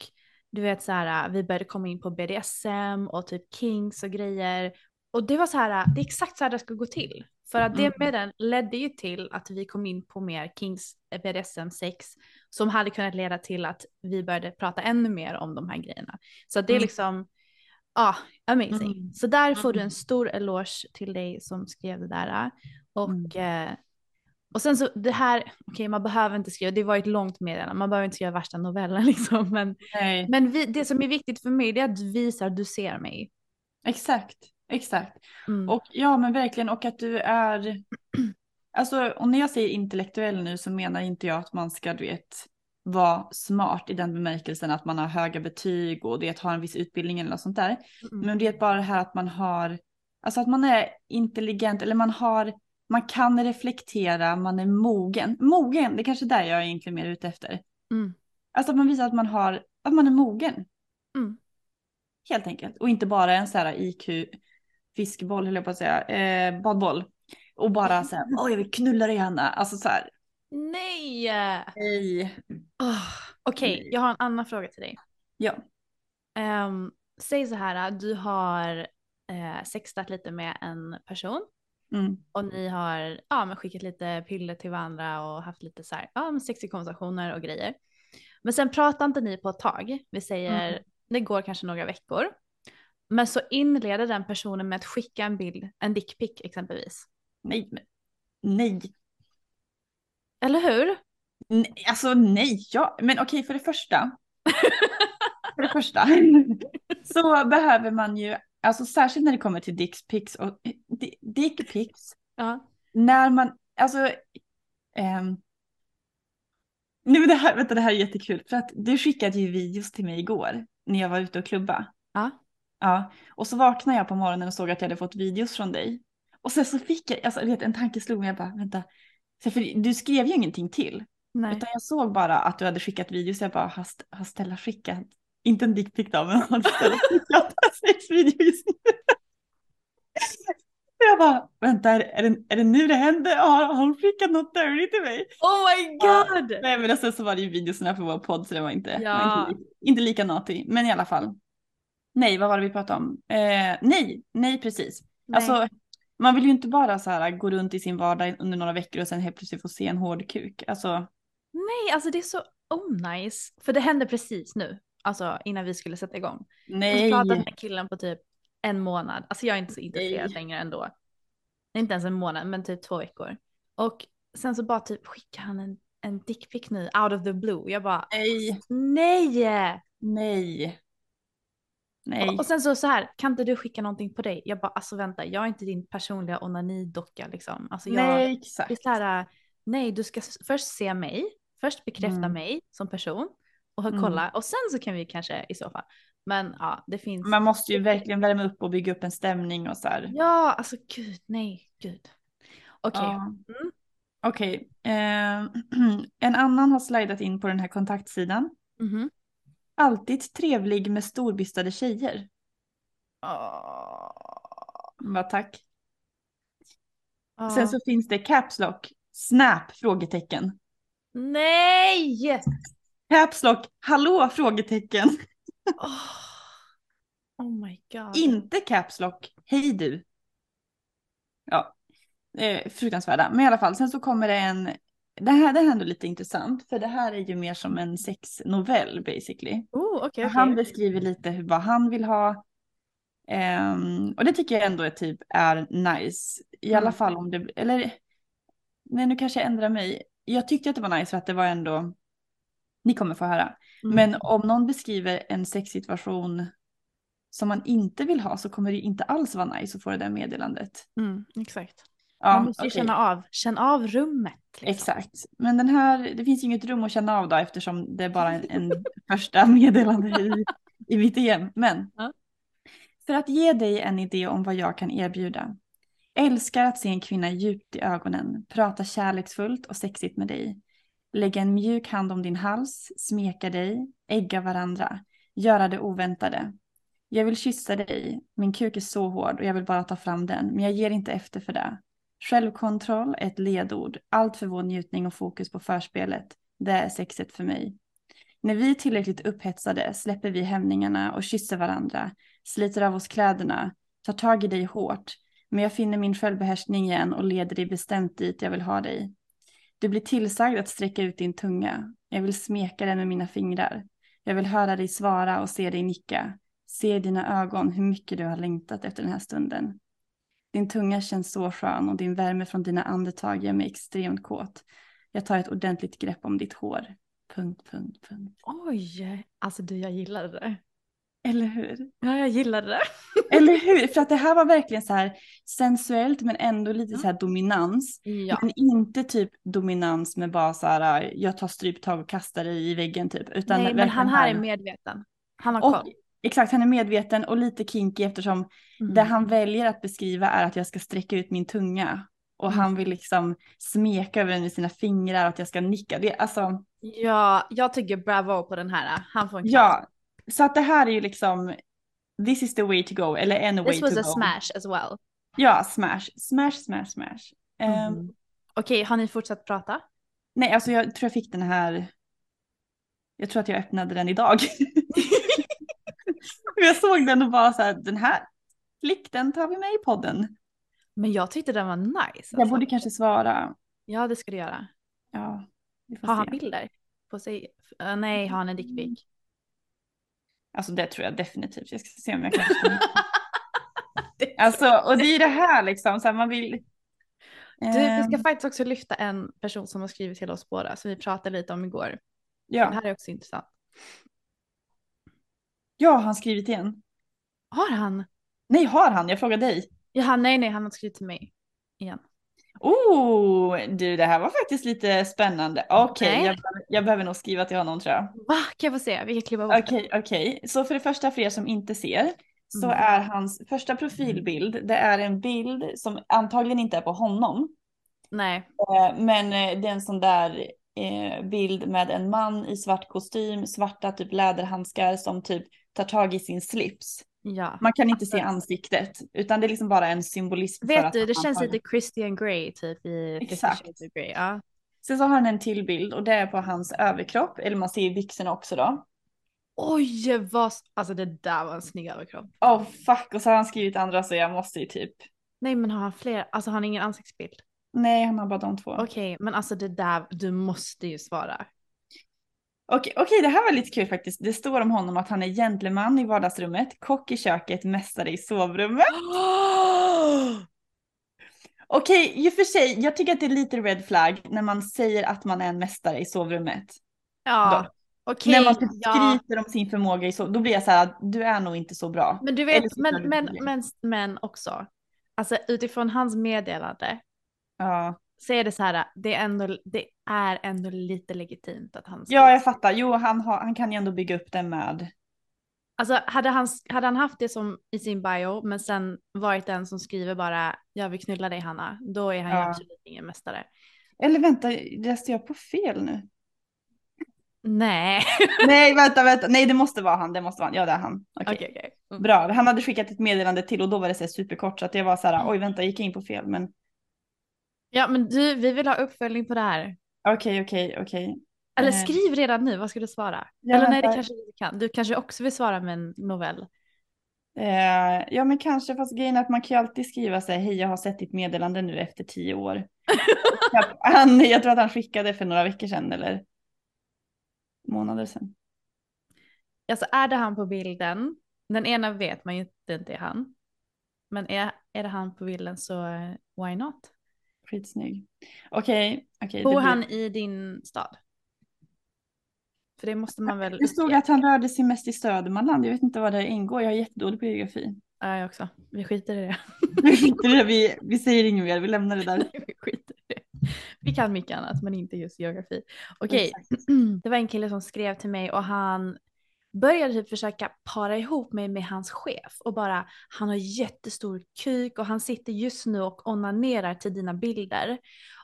du vet så här, vi började komma in på BDSM och typ kings och grejer. Och det var så här, det är exakt så här det ska gå till. För att det Mm. med den ledde ju till att vi kom in på mer kings BDSM sex som hade kunnat leda till att vi började prata ännu mer om de här grejerna. Så det är Mm. liksom, ja, amazing. Mm. Så där får du en stor eloge till dig som skrev det där. Och, Mm. eh, och sen så det här, okej man behöver inte skriva, det var ett långt meddelande, man behöver inte skriva värsta novellen liksom. Men, Nej, men vi, det som är viktigt för mig det är att du visar att du ser mig. exakt, exakt. Mm. Och ja, men verkligen, och att du är, alltså, och när jag säger intellektuell nu så menar inte jag att man ska, du vet, vara smart i den bemärkelsen att man har höga betyg och det har en viss utbildning eller något sånt där. Mm. Men det är bara det här att man har, alltså att man är intelligent eller man har, man kan reflektera, man är mogen. Mogen, det är kanske där jag är egentligen mer ute efter. Mm. Alltså att man visar att man har, att man är mogen. Mm. Helt enkelt. Och inte bara en så här IQ fiskboll höll jag på att säga, eh, badboll. Och bara så här, åh jag vill knulla dig Hanna. Alltså så här, Nej! nej. Oh, Okej, Nej. jag har en annan fråga till dig. Ja. Ehm, säg så här, du har eh, sextat lite med en person Mm. och ni har ja, men skickat lite piller till varandra och haft lite så här, ja, sexiga konversationer och grejer. Men sen pratar inte ni på ett tag. Vi säger, Mm. det går kanske några veckor. Men så inleder den personen med att skicka en bild, en dickpic exempelvis. Nej, nej. Eller hur? nej. Alltså nej, ja. Men okej för det första. för det första. så behöver man ju, alltså särskilt när det kommer till dickpics och di- dickpics. Ja. när man, alltså, ehm, nu det här, vänta det här är jättekul för att du skickade ju videos till mig igår när jag var ute och klubba. Ja. Ja, och så vaknade jag på morgonen och såg att jag hade fått videos från dig. Och sen så fick jag, alltså vet en tanke slog mig, jag bara vänta, så för du skrev ju ingenting till. Nej. Utan jag såg bara att du hade skickat videos, jag bara har, St- har Stella skickat, inte en dickpic då, men Stella skickat sexvideo just nu? Jag bara, vänta, är, det, är det nu det händer? Har, har hon skickat något dirty till mig? Oh my Ja. god! Nej men sen så var det ju videorna för vår podd så det var inte, Ja. var inte, inte lika naughty. Men i alla fall. Nej, vad var det vi pratade om? Eh, nej, nej precis. Nej. Alltså, man vill ju inte bara så här gå runt i sin vardag under några veckor och sen helt plötsligt få se en hård kuk. Alltså, Nej, alltså det är så onajs. För det hände precis nu, alltså innan vi skulle sätta igång. Jag nej. pratade med killen på typ en månad. Alltså jag är inte så intresserad Nej. längre ändå. Inte ens en månad, men typ två veckor. Och sen så bara typ skickar han en, en dickpic nu, out of the blue. Jag bara, Nej, nej! nej. Nej. Och, och sen så så här, kan inte du skicka någonting på dig? Jag bara, alltså vänta, jag är inte din personliga onanidocka liksom. Alltså jag, nej, det är exakt. så här, nej du ska först se mig, först bekräfta Mm. mig som person och Mm. kolla och sen så kan vi kanske i så fall. Men ja, det finns. Man måste ju verkligen värma upp och bygga upp en stämning och så här. Ja, alltså gud, nej, gud. Okej, Ja. Mm. Okej. Eh, en annan har slidat in på den här kontaktsidan. mhm. Alltid trevlig med storbystade tjejer. Åh. Bara tack. Ja. Sen så finns det Caps Lock. Snap? Frågetecken. Nej! Caps Lock. Hallå? Frågetecken. Åh. Oh my god. Inte Caps Lock. Hej du. Ja. Eh, fruktansvärda. Men i alla fall. Sen så kommer det en. Det här, det här är ändå lite intressant. För det här är ju mer som en sexnovell basically. Oh, okej, okej. Han beskriver lite hur, vad han vill ha. Ehm, och det tycker jag ändå är typ är nice. I alla Mm. fall om det, eller nej nu kanske jag ändrar mig. Jag tyckte att det var nice för att det var ändå, ni kommer få höra. Mm. Men om någon beskriver en sexsituation som man inte vill ha så kommer det inte alls vara nice att få det där meddelandet. Mm, exakt. Ja, Man måste ju okej. känna av, känna av rummet. Liksom. Exakt. Men den här, det finns ju inget rum att känna av då eftersom det är bara en, en första meddelande i, i mitt DM. Men Ja. för att ge dig en idé om vad jag kan erbjuda. Älskar att se en kvinna djupt i ögonen, prata kärleksfullt och sexigt med dig. Lägga en mjuk hand om din hals, smeka dig, ägga varandra, göra det oväntade. Jag vill kyssa dig, min kuk är så hård och jag vill bara ta fram den, men jag ger inte efter för det. Självkontroll är ett ledord, allt för vår njutning och fokus på förspelet. Det är sexet för mig. När vi är tillräckligt upphetsade släpper vi hämningarna och kysser varandra, sliter av oss kläderna, tar tag i dig hårt, men jag finner min självbehärskning igen och leder dig bestämt dit jag vill ha dig. Du blir tillsagd att sträcka ut din tunga. Jag vill smeka den med mina fingrar. Jag vill höra dig svara och se dig nicka. Se i dina ögon hur mycket du har längtat efter den här stunden. Din tunga känns så skön och din värme från dina andetag gör mig extremt kåt. Jag tar ett ordentligt grepp om ditt hår. Punkt, punkt, punkt. Oj, alltså du jag gillade det. Eller hur? Ja, jag gillade det. Eller hur? För att det här var verkligen så här sensuellt men ändå lite så här dominans. Ja. Men inte typ dominans med bara så här jag tar stryptag och kastar dig i väggen typ. Utan Nej, men han här är medveten. Han har koll. och, Exakt, han är medveten och lite kinky eftersom Mm. det han väljer att beskriva är att jag ska sträcka ut min tunga. Och Mm. han vill liksom smeka över den med sina fingrar och att jag ska nicka. Det, alltså, Ja, jag tycker bravo på den här. Han får en klapp. ja. Så att det här är ju liksom, this is the way to go, eller en way This to was go. a smash as well. Ja, smash, smash, smash, smash. Mm. Okej, har ni fortsatt prata? nej, alltså jag tror jag fick den här, jag tror att jag öppnade den idag. jag såg den och bara så här, den här, klick, den tar vi med i podden. Men jag tyckte den var nice. Alltså. Jag borde kanske svara. Ja, det ska du göra. Ja, vi Har se. han bilder på sig? Uh, nej, har han en dickpic? Alltså det tror jag definitivt. Jag ska se om jag kan. alltså och det är det här liksom, så här, man vill. Du, vi ska Ehm, faktiskt också lyfta en person som har skrivit till oss båda som vi pratade lite om igår. Det ja, här är också intressant. ja, har han skrivit igen? Har han? Nej, har han? Jag frågar dig. Ja, nej, nej, han har skrivit till mig igen. Oh, du, det här var faktiskt lite spännande. Okej, Nej. jag, behöver- jag behöver nog skriva till honom tror jag. Va? Kan jag få se? Vi kan klippa bort Okej, okej. Så för det första, för er som inte ser, så Mm. är hans första profilbild, det är en bild som antagligen inte är på honom. Nej. eh, men eh, det är en sån där eh, bild med en man i svart kostym, svarta typ läderhandskar som typ tar tag i sin slips. Ja. Man kan inte se ansiktet, utan det är liksom bara en symbolism. Vet du, det känns har- lite Christian Grey typ i Exakt. Grey. Ja. Sen så har han en till bild och det är på hans överkropp, eller man ser byxorna också då. Oj, vad... Alltså det där var en snygg överkropp. Oh fuck, och så har han skrivit andra så jag måste ju typ. Nej, men har han fler? Alltså har han ingen ansiktsbild? Nej, han har bara de två. Okej, men alltså det där, du måste ju svara. Okej, okej, det här var lite kul faktiskt. Det står om honom att han är gentleman i vardagsrummet, kock i köket, mästare i sovrummet. Okej, i och för sig, jag tycker att det är lite red flag när man säger att man är en mästare i sovrummet. Ja, okej. när man typ ja. skryter om sin förmåga i sovrummet, då blir jag så här, att du är nog inte så bra. Men du vet, men, men, men, men också. Alltså utifrån hans meddelande Ja. Så är det så här, det är ändå, det är ändå lite legitimt att han ja, skriver. jag fattar. Jo, han, har, han kan ju ändå bygga upp det med. Alltså hade han, hade han haft det som i sin bio men sen varit den som skriver bara jag vill knulla dig Hanna, då är han ju Ja. absolut ingen mästare. Eller vänta, läste jag på fel nu? Nej. Nej, vänta, vänta. Nej, det måste vara han. Det måste vara han. Ja, det är han. Okej. Okej, okej. Mm. Bra. Han hade skickat ett meddelande till och då var det så superkort så att jag var så här, oj vänta, gick jag in på fel? Men Ja men du, vi vill ha uppföljning på det här. okej, okej, okej. Eller Eh. skriv redan nu, vad ska du svara? Ja, Eller nej det kanske du kan. Du kanske också vill svara med en novell. Eh, ja, men kanske, fast grejen är att man kan ju alltid skriva så här, hej, jag har sett ditt meddelande nu efter tio år. Att han, jag tror att han skickade för några veckor sedan eller månader sedan. Alltså är det han på bilden, den ena vet man ju inte inte är han. Men är, är det han på bilden så eh, why not? Skitsnygg. Okej, okej. det Bor blir- han i din stad? För det måste man väl Det stod att han rörde sig mest i Södermanland. Jag vet inte vad det ingår. Jag är jättedålig på geografi. Ja, jag också. Vi skiter i det. Vi, skiter i det. vi, vi säger inget mer, vi lämnar det där. vi skiter i det. Vi kan mycket annat men inte just geografi. Okej, Exakt. det var en kille som skrev till mig och han började typ försöka para ihop mig med hans chef och bara han har jättestor kuk och han sitter just nu och onanerar till dina bilder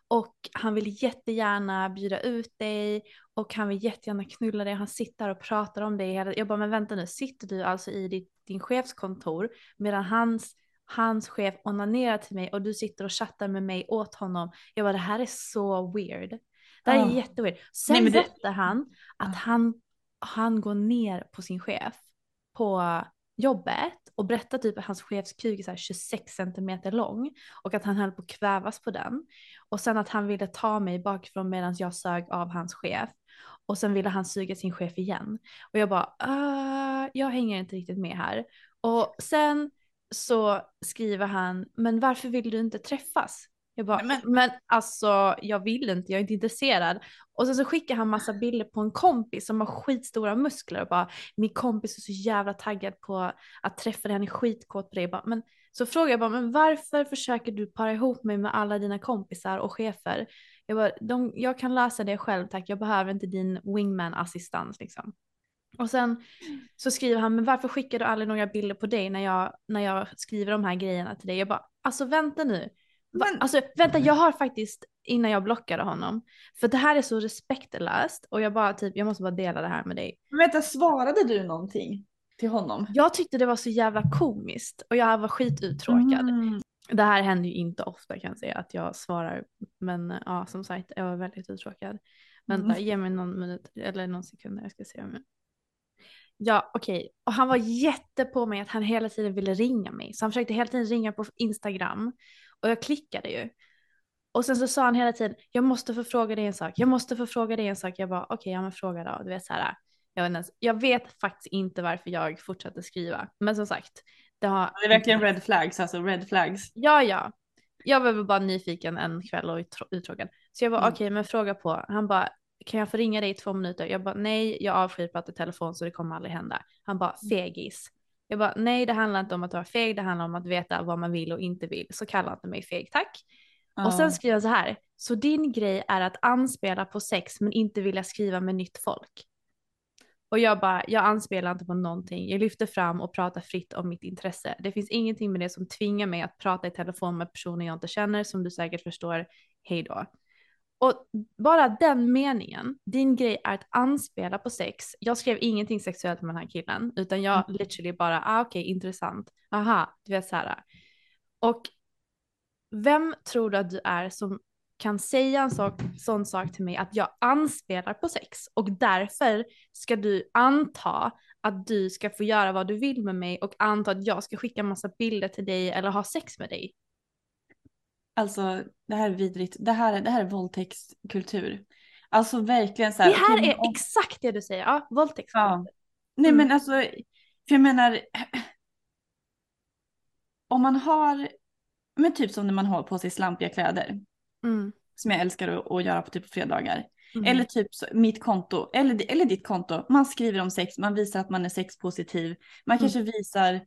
och han vill jättegärna bjuda ut dig och han vill jättegärna knulla dig. Han sitter och pratar om dig. Jag bara, men vänta nu, sitter du alltså i ditt, din chefskontor medan hans, hans chef onanerar till mig och du sitter och chattar med mig åt honom. Jag bara, det här är så weird. Det här är Ja. jätteweird. Sen Nej, det- han att Ja. han han går ner på sin chef på jobbet och berättar typ att hans chefskuk är så här 26 centimeter lång och att han höll på att kvävas på den. Och sen att han ville ta mig bakifrån medan jag sög av hans chef. Och sen ville han suga sin chef igen. Och jag bara, uh, jag hänger inte riktigt med här. Och sen så skriver han, men varför vill du inte träffas? Jag bara, men, men alltså jag vill inte, jag är inte intresserad. Och sen så skickar han massa bilder på en kompis som har skitstora muskler och bara, min kompis är så jävla taggad på att träffa dig, han är skitkåt på dig. Bara, men, så frågar jag bara, men varför försöker du para ihop mig med alla dina kompisar och chefer? Jag bara, de, jag kan lösa det själv tack, jag behöver inte din wingman-assistans liksom. Och sen så skriver han, men varför skickar du aldrig några bilder på dig när jag, när jag skriver de här grejerna till dig? Jag bara, alltså vänta nu. Men... Alltså vänta, jag har faktiskt, innan jag blockade honom, för det här är så respektlöst och jag bara typ, jag måste bara dela det här med dig. Men vänta, svarade du någonting till honom? Jag tyckte det var så jävla komiskt och jag var skituttråkad. Mm. Det här händer ju inte ofta kan jag säga att jag svarar, men ja som sagt, jag var väldigt uttråkad. Vänta, mm. ge mig någon minut eller någon sekund, jag ska se om jag Ja, okej. Okay. Och han var jätte på mig att han hela tiden ville ringa mig. Så han försökte hela tiden ringa på Instagram. Och jag klickade ju. Och sen så sa han hela tiden, jag måste få fråga dig en sak, jag måste få fråga dig en sak. Jag bara, okej, okay, ja men fråga då. Du vet så här, jag vet, ens, jag vet faktiskt inte varför jag fortsatte skriva. Men som sagt, det har... Det är verkligen red flags, alltså red flags. Ja, ja. Jag var bara nyfiken en kväll och uttråkad. Så jag bara, mm. okej, okay, men fråga på. Han bara, kan jag få ringa dig i två minuter? Jag bara, nej, jag avskyr att prata i telefon så det kommer aldrig hända. Han bara, mm. fegis. Jag bara, nej, det handlar inte om att vara feg, det handlar om att veta vad man vill och inte vill. Så kalla inte mig feg, tack. Uh. Och sen skriver jag så här, så din grej är att anspela på sex men inte vilja skriva med nytt folk. Och jag bara, jag anspelar inte på någonting. Jag lyfter fram och pratar fritt om mitt intresse. Det finns ingenting med det som tvingar mig att prata i telefon med personer jag inte känner, som du säkert förstår. Hej då. Och bara den meningen, din grej är att anspela på sex. Jag skrev ingenting sexuellt med den här killen, utan jag mm. literally bara, ah, okej, okay, intressant. Aha, du vet så här. Och vem tror du att du är som kan säga en sak, sån sak till mig att jag anspelar på sex och därför ska du anta att du ska få göra vad du vill med mig och anta att jag ska skicka massa bilder till dig eller ha sex med dig. Alltså det här är vidrigt. Det här är, det här är våldtäktskultur. Alltså verkligen så här. Det här är om... exakt det du säger. Ja, våldtäktskultur. Ja. Nej mm. men alltså, för jag menar. Om man har, men typ som när man har på sig slampiga kläder. Mm. Som jag älskar att, att göra på typ fredagar. Mm. Eller typ mitt konto, eller, eller ditt konto. Man skriver om sex, man visar att man är sexpositiv. Man mm. kanske visar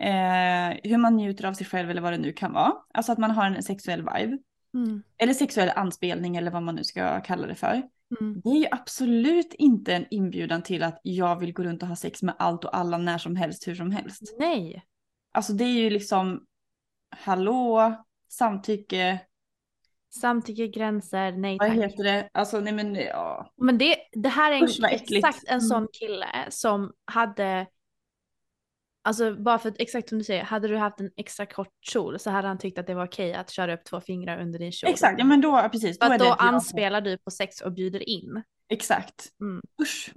eh, hur man njuter av sig själv eller vad det nu kan vara. Alltså att man har en sexuell vibe. Mm. Eller sexuell anspelning eller vad man nu ska kalla det för. Mm. Det är ju absolut inte en inbjudan till att jag vill gå runt och ha sex med allt och alla när som helst, hur som helst. Nej. Alltså det är ju liksom, hallå, samtycke. Samtycke, gränser, nej tack. Vad heter det? Alltså nej men ja. Men det, det här är en, exakt en sån mm. kille som hade Alltså bara för att exakt som du säger, hade du haft en extra kort kjol så hade han tyckt att det var okej att köra upp två fingrar under din kjol. Exakt, ja men då precis. Då, för att då anspelar du på sex och bjuder in. Exakt. Mm. Usch.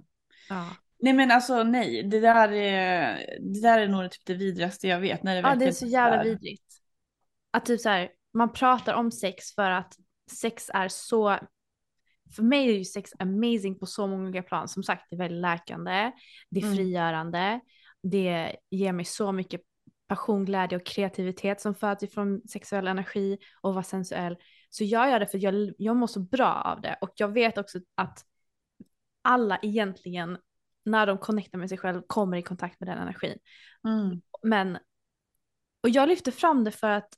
Ja. Nej men alltså nej, det där är, det där är nog typ det vidrigaste jag vet. När det ja det är så jävla vidrigt. Att typ så här, man pratar om sex för att sex är så för mig är ju sex amazing på så många plan. Som sagt, det är väldigt läkande, det är mm. Det ger mig så mycket passion, glädje och kreativitet som föds ifrån sexuell energi och vara sensuell. Så jag gör det för att jag, jag mår så bra av det och jag vet också att alla egentligen när de connectar med sig själv kommer i kontakt med den energin. Mm. Men, och jag lyfter fram det för att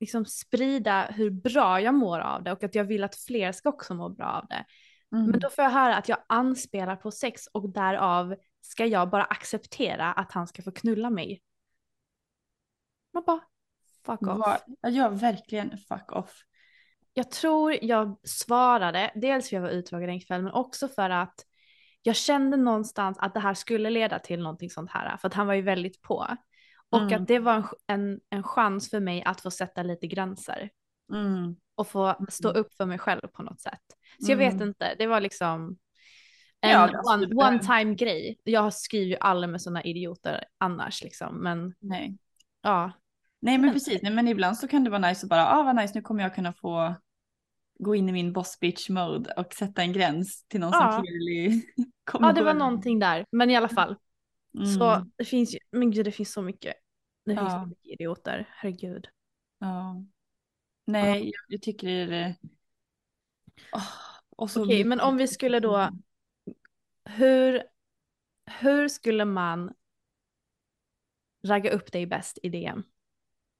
liksom sprida hur bra jag mår av det och att jag vill att fler ska också må bra av det. Mm. Men då får jag höra att jag anspelar på sex och därav ska jag bara acceptera att han ska få knulla mig? Man bara, fuck off. Ja, verkligen fuck off. Jag tror jag svarade, dels för jag var uttråkad en kväll, men också för att jag kände någonstans att det här skulle leda till någonting sånt här, för att han var ju väldigt på. Och mm. att det var en, en, en chans för mig att få sätta lite gränser. Mm. Och få stå upp för mig själv på något sätt. Så jag vet mm. inte, det var liksom, En Ja, one, one time grej. Jag skriver ju aldrig med sådana idioter annars liksom. Men Nej. ja. Nej men precis, Nej, men ibland så kan det vara nice att bara, ah vad nice, nu kommer jag kunna få gå in i min boss bitch mode och sätta en gräns till någon Ja. som clearly kommer ja, det var någonting där. Men i alla fall. Mm. Så det finns ju, men gud det finns så mycket. Det finns Ja. så mycket idioter, herregud. Ja. Nej, jag, jag tycker det är så Okej, men om vi skulle då, hur, hur skulle man ragga upp dig bäst i DM?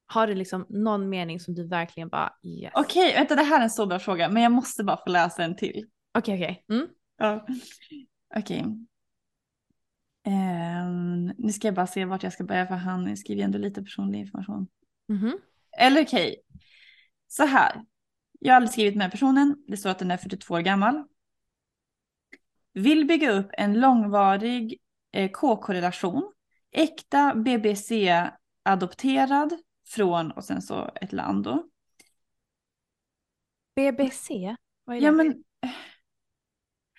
Har du liksom någon mening som du verkligen bara yes? Okej, vänta det här är en så bra fråga, men jag måste bara få läsa en till. Okej, okej. Mm. Ja. Okej. Ehm, nu ska jag bara se vart jag ska börja för han skriver ju ändå lite personlig information. Mhm. Eller okej, så här. Jag har aldrig skrivit med personen. Det står att den är 42 år gammal. Vill bygga upp en långvarig eh, KK-relation. Äkta BBC-adopterad från och sen så ett land då. BBC? Vad är det? Ja men.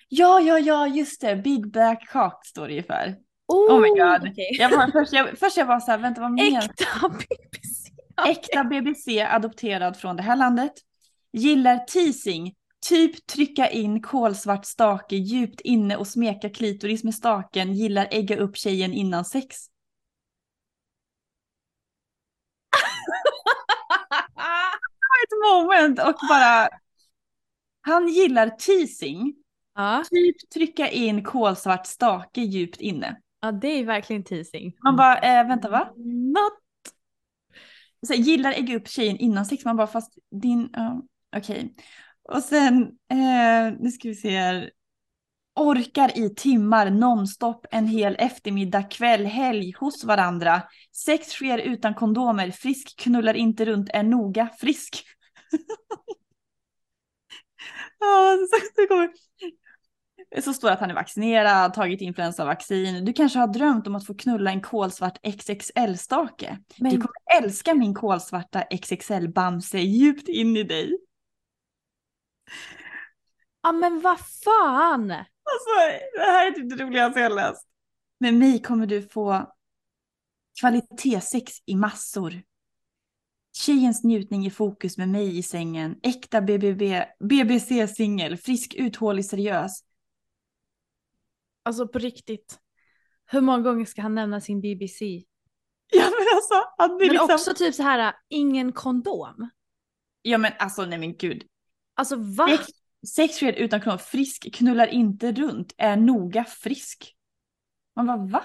Ja, ja, ja, just det. Big Black Cock står det ju för. Oh my god. okej. Jag var, först, jag, först jag var så här, vänta vad menas Äkta BBC. Äkta BBC adopterad från det här landet. Gillar teasing. Typ trycka in kolsvart stake djupt inne och smeka klitoris med staken. Gillar ägga upp tjejen innan sex. Ett moment och bara. Han gillar teasing. ja. Typ trycka in kolsvart stake djupt inne. ja, det är verkligen teasing. Man bara, eh, vänta va? Not. Så gillar ägga upp tjejen innan sex. Man bara, fast din, ja, okej. Och sen, eh, nu ska vi se här. Orkar i timmar nonstop en hel eftermiddag, kväll, helg hos varandra. Sex sker utan kondomer, frisk knullar inte runt, är noga frisk. ja, så, så, kommer. så står det att han är vaccinerad, tagit influensavaccin. Du kanske har drömt om att få knulla en kolsvart XXL-stake. Du Men- kommer älska min kolsvarta XXL-bamse djupt in i dig. Ja men vad fan! Alltså, det här är typ det roligaste jag läst. Med mig kommer du få kvalitetssex i massor. Tjejens njutning i fokus med mig i sängen. Äkta BBB, BBC-singel. Frisk, uthållig, seriös. Alltså på riktigt. Hur många gånger ska han nämna sin BBC? Ja men alltså, det är Men liksom... också typ så här, ingen kondom. Ja men alltså nej men gud. Alltså va? Sex, sex sker utan knull. Frisk, knullar inte runt. Är noga frisk. Man bara va?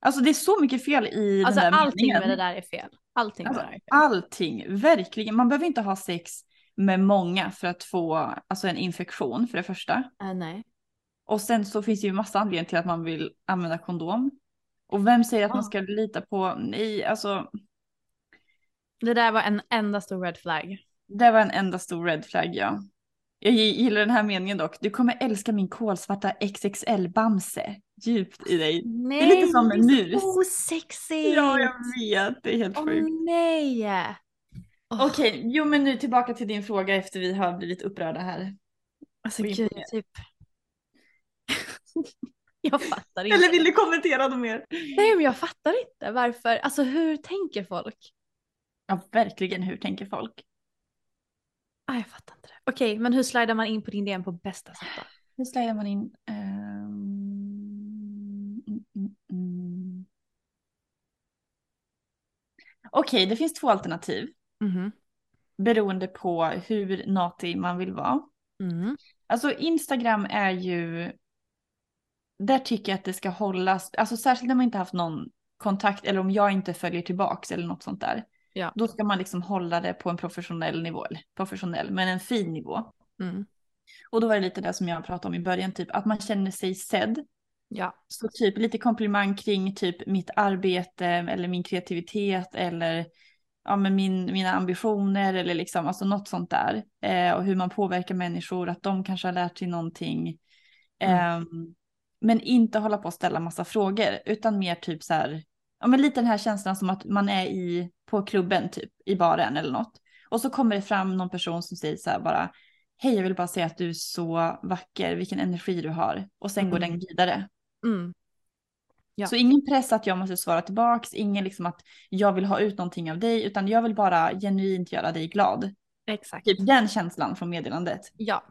Alltså det är så mycket fel i Alltså den där allting meningen. med det där är fel. Allting Alltså, bara är fel. allting, verkligen. Man behöver inte ha sex med många för att få alltså, en infektion för det första. Äh, nej. Och sen så finns det ju massa anledningar till att man vill använda kondom. Och vem säger att man ska lita på, nej alltså, Det där var en enda stor red flag. Det var en enda stor red flag ja. Jag gillar den här meningen dock. Du kommer älska min kolsvarta XXL-bamse djupt i dig. Nej, lite som en det är mus. osexigt. Ja, jag vet. Det är helt Åh sjukt. nej. Åh, Okej, jo men nu tillbaka till din fråga efter vi har blivit upprörda här. Alltså gud, det. typ. jag fattar inte. Eller vill du kommentera något mer? Nej men jag fattar inte varför. Alltså hur tänker folk? Ja, verkligen. Hur tänker folk? Ah, jag fattar inte det. Okej, men hur slidar man in på din DM på bästa sätt då? Hur slidar man in? Mm, mm, mm. Okej, det finns två alternativ Mhm. beroende på hur natig man vill vara. Mm. Alltså Instagram är ju, där tycker jag att det ska hållas, alltså särskilt när man inte haft någon kontakt eller om jag inte följer tillbaks eller något sånt där. Ja. Då ska man liksom hålla det på en professionell nivå, eller professionell, men en fin nivå. Mm. Och då var det lite det som jag pratade om i början, typ att man känner sig sedd. Ja. Så typ lite komplimang kring typ mitt arbete eller min kreativitet eller ja, men min, mina ambitioner eller liksom alltså något sånt där. Eh, och hur man påverkar människor, att de kanske har lärt sig någonting. Mm. Ehm, men inte hålla på och ställa massa frågor utan mer typ så här, ja men lite den här känslan som att man är i, på klubben typ, i baren eller något. Och så kommer det fram någon person som säger så här bara, hej jag vill bara säga att du är så vacker, vilken energi du har. Och sen går Mm. den vidare. Mm. Ja. Så ingen press att jag måste svara tillbaks, ingen liksom att jag vill ha ut någonting av dig, utan jag vill bara genuint göra dig glad. Exakt. Typ den känslan från meddelandet. Ja.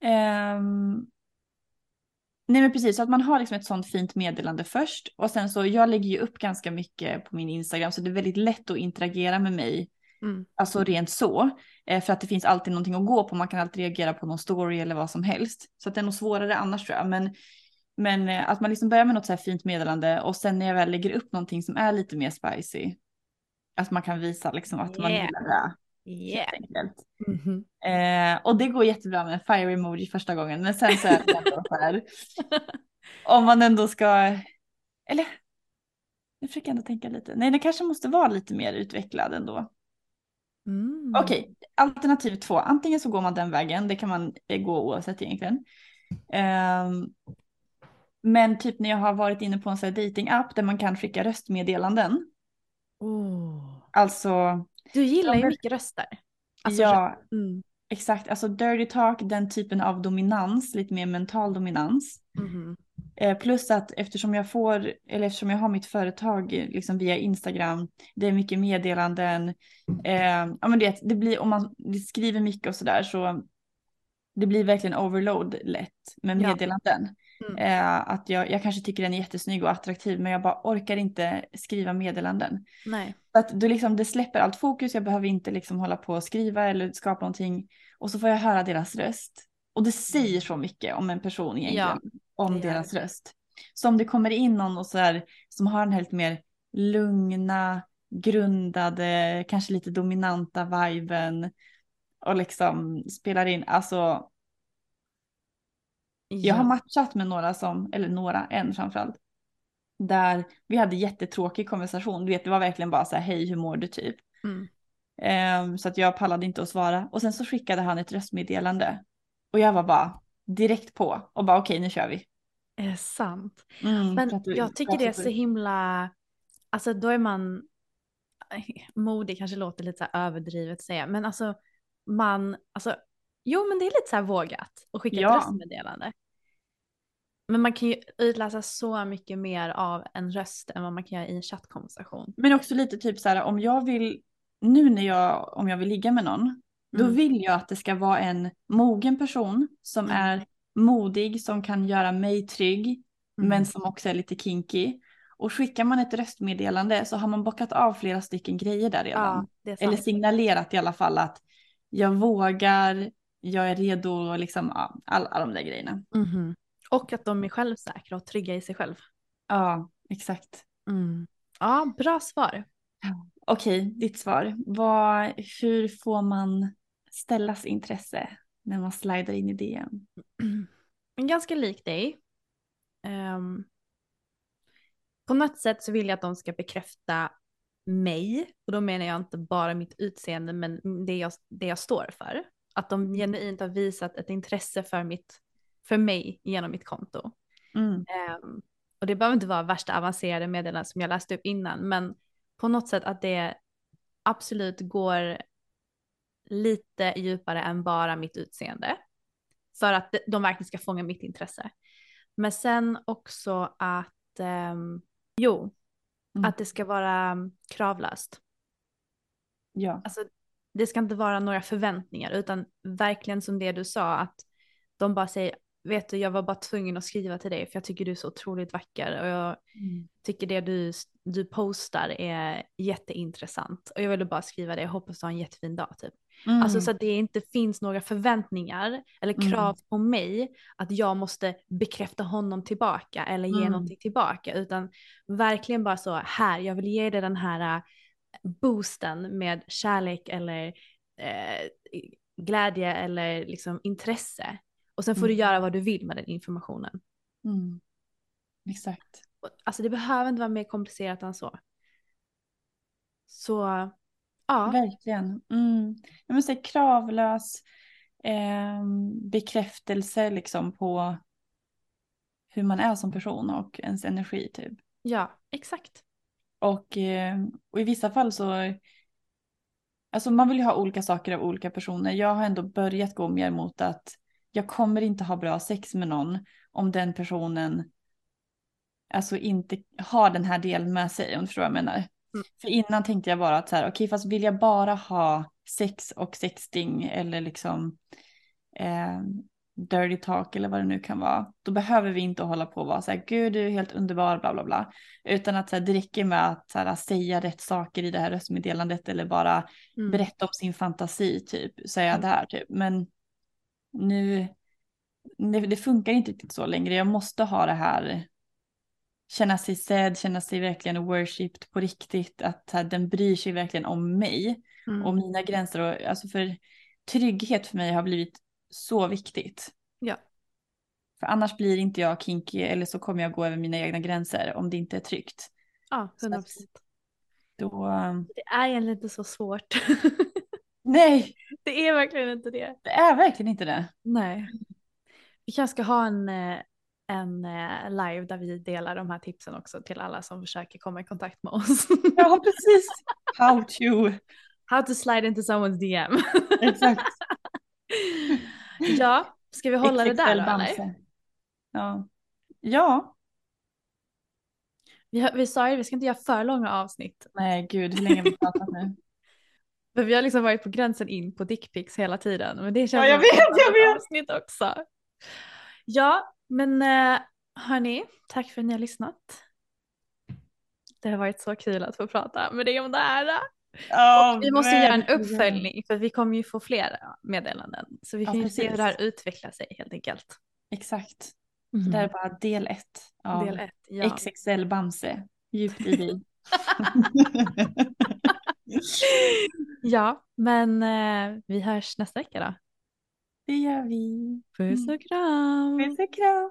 Ehm, Nej men precis, så att man har liksom ett sånt fint meddelande först och sen så jag lägger ju upp ganska mycket på min Instagram så det är väldigt lätt att interagera med mig. Mm. Alltså rent så. Eh, för att det finns alltid någonting att gå på, man kan alltid reagera på någon story eller vad som helst. Så att det är nog svårare annars tror jag. Men, men eh, att man liksom börjar med något så här fint meddelande och sen när jag väl lägger upp någonting som är lite mer spicy. Att man kan visa liksom att man Yeah. gillar det. Yeah. Enkelt. Mhm. Eh, och det går jättebra med en fire emoji första gången. Men sen så är det ändå så här. Om man ändå ska. Eller. Jag försöker ändå tänka lite. Nej, det kanske måste vara lite mer utvecklad ändå. Mm. Okej, alternativ två. Antingen så går man den vägen. Det kan man eh, gå oavsett egentligen. Ehm, men typ när jag har varit inne på en sån här datingapp där man kan skicka röstmeddelanden. Oh. Alltså, Du gillar Ja, ju mycket röster. Alltså, ja, Mm. exakt. Alltså dirty talk, den typen av dominans, lite mer mental dominans. Mhm. Eh, plus att eftersom jag får, eller eftersom jag har mitt företag eh, liksom via Instagram, det är mycket meddelanden. Eh, ja men det, det blir, om man skriver mycket och sådär så det blir verkligen overload lätt med Ja. Mm. Eh, att jag, jag kanske tycker den är jättesnygg och attraktiv men jag bara orkar inte skriva meddelanden. Nej. Så att då liksom, det släpper allt fokus, jag behöver inte liksom hålla på och skriva eller skapa någonting. Och så får jag höra deras röst. Och det säger så mycket om en person egentligen, Ja, om deras röst. Så om det kommer in någon och så här, som har den här lite mer lugna, grundade, kanske lite dominanta viben och liksom spelar in, alltså jag har matchat med några som, eller några, en framförallt. Där vi hade jättetråkig konversation. Du vet, det var verkligen bara så här, hej hur mår du typ. Mm. Ehm, så att jag pallade inte att svara. Och sen så skickade han ett röstmeddelande. Och jag var bara direkt på och bara okej nu kör vi. Är det sant? Mm, Men du- jag tycker det är så himla, alltså då är man, modig kanske låter lite så överdrivet att säga, men alltså man, alltså jo men det är lite så här vågat att skicka Ja. ett röstmeddelande. Men man kan ju utläsa så mycket mer av en röst än vad man kan göra i en chattkonversation. Men också lite typ så här om jag vill, nu när jag, om jag vill ligga med någon. Då Mm. vill jag att det ska vara en mogen person som Mm. är modig, som kan göra mig trygg. Mm. men som också är lite kinky. Och skickar man ett röstmeddelande så har man bockat av flera stycken grejer där redan. Ja. Eller signalerat i alla fall att jag vågar, jag är redo och liksom ja, all, alla de där grejerna. Mhm. Och att de är självsäkra och trygga i sig själv. Ja, exakt. Mm. Ja, bra svar. Okej, ditt svar. Vad, hur får man ställas intresse när man slidar in i DM? Men ganska lik dig. Ehm, på något sätt så vill jag att de ska bekräfta mig. Och då menar jag inte bara mitt utseende men det jag, det jag står för. Att de genuint har visat ett intresse för, mitt, för mig genom mitt konto. Mm. Ehm, och det behöver inte vara värsta avancerade meddelanden som jag läste upp innan, men på något sätt att det absolut går lite djupare än bara mitt utseende. För att de- verkligen ska fånga mitt intresse. Men sen också att, ehm, jo, Mm. att det ska vara um, kravlöst. Ja. Alltså, det ska inte vara några förväntningar utan verkligen som det du sa att de bara säger vet du jag var bara tvungen att skriva till dig för jag tycker du är så otroligt vacker och jag Mm. tycker det du, du postar är jätteintressant och jag ville bara skriva det, jag hoppas du har en jättefin dag typ. Mm. Alltså så att det inte finns några förväntningar eller Mm. krav på mig att jag måste bekräfta honom tillbaka eller ge Mm. någonting tillbaka utan verkligen bara så här, jag vill ge dig den här boosten med kärlek eller eh, glädje eller liksom intresse. Och sen får du Mm. göra vad du vill med den informationen. Mm. Exakt. Alltså det behöver inte vara mer komplicerat än så. Så ja, Verkligen. Mm. Jag måste säga kravlös eh, bekräftelse liksom på hur man är som person och ens energi typ. ja exakt. Och, eh, och i vissa fall så, alltså man vill ju ha olika saker av olika personer. Jag har ändå börjat gå mer mot att jag kommer inte ha bra sex med någon om den personen alltså inte har den här delen med sig om du förstår vad jag menar. Mm. För innan tänkte jag bara att så här, okej okay, fast vill jag bara ha sex och sexting eller liksom eh, dirty talk eller vad det nu kan vara, då behöver vi inte hålla på och vara så här, gud du är helt underbar, bla bla bla, utan att så här, det räcker med att så här, säga rätt saker i det här röstmeddelandet eller bara mm. berätta om sin fantasi typ, jag mm. där typ, men nu, det, det, funkar inte riktigt så längre, jag måste ha det här känna sig sedd, känna sig verkligen worshipped på riktigt, att här, den bryr sig verkligen om mig mm. och mina gränser och alltså för trygghet för mig har blivit så viktigt. Ja. För annars blir inte jag kinky eller så kommer jag gå över mina egna gränser om det inte är tryggt. Ja, 100%. Då... Det är egentligen inte så svårt. Nej. Det är verkligen inte det. Det är verkligen inte det. Nej. Vi kanske ska ha en, eh, en eh, live där vi delar de här tipsen också till alla som försöker komma i kontakt med oss. Ja, precis. How to. How to slide into someone's DM. Exakt. Ja, ska vi hålla det där då eller? Ja. Ja. Vi, vi sa ju vi ska inte göra för långa avsnitt. Nej gud, hur länge har vi pratat nu? För vi har liksom varit på gränsen in på dickpics hela tiden. Men det känns ja, jag vet, jag vet. avsnitt också. Ja, men uh, hörni, tack för att ni har lyssnat. Det har varit så kul att få prata med dig om det här. Oh, vi måste göra en uppföljning för vi kommer ju få fler meddelanden. Så vi kan ja, ju se hur det här utvecklar sig helt enkelt. Exakt. Mm. Det här är bara del ett av del ett, ja. XXL Bamse. Djupt i dig. ja, men eh, vi hörs nästa vecka då. Det gör vi. Puss och kram. Puss och kram.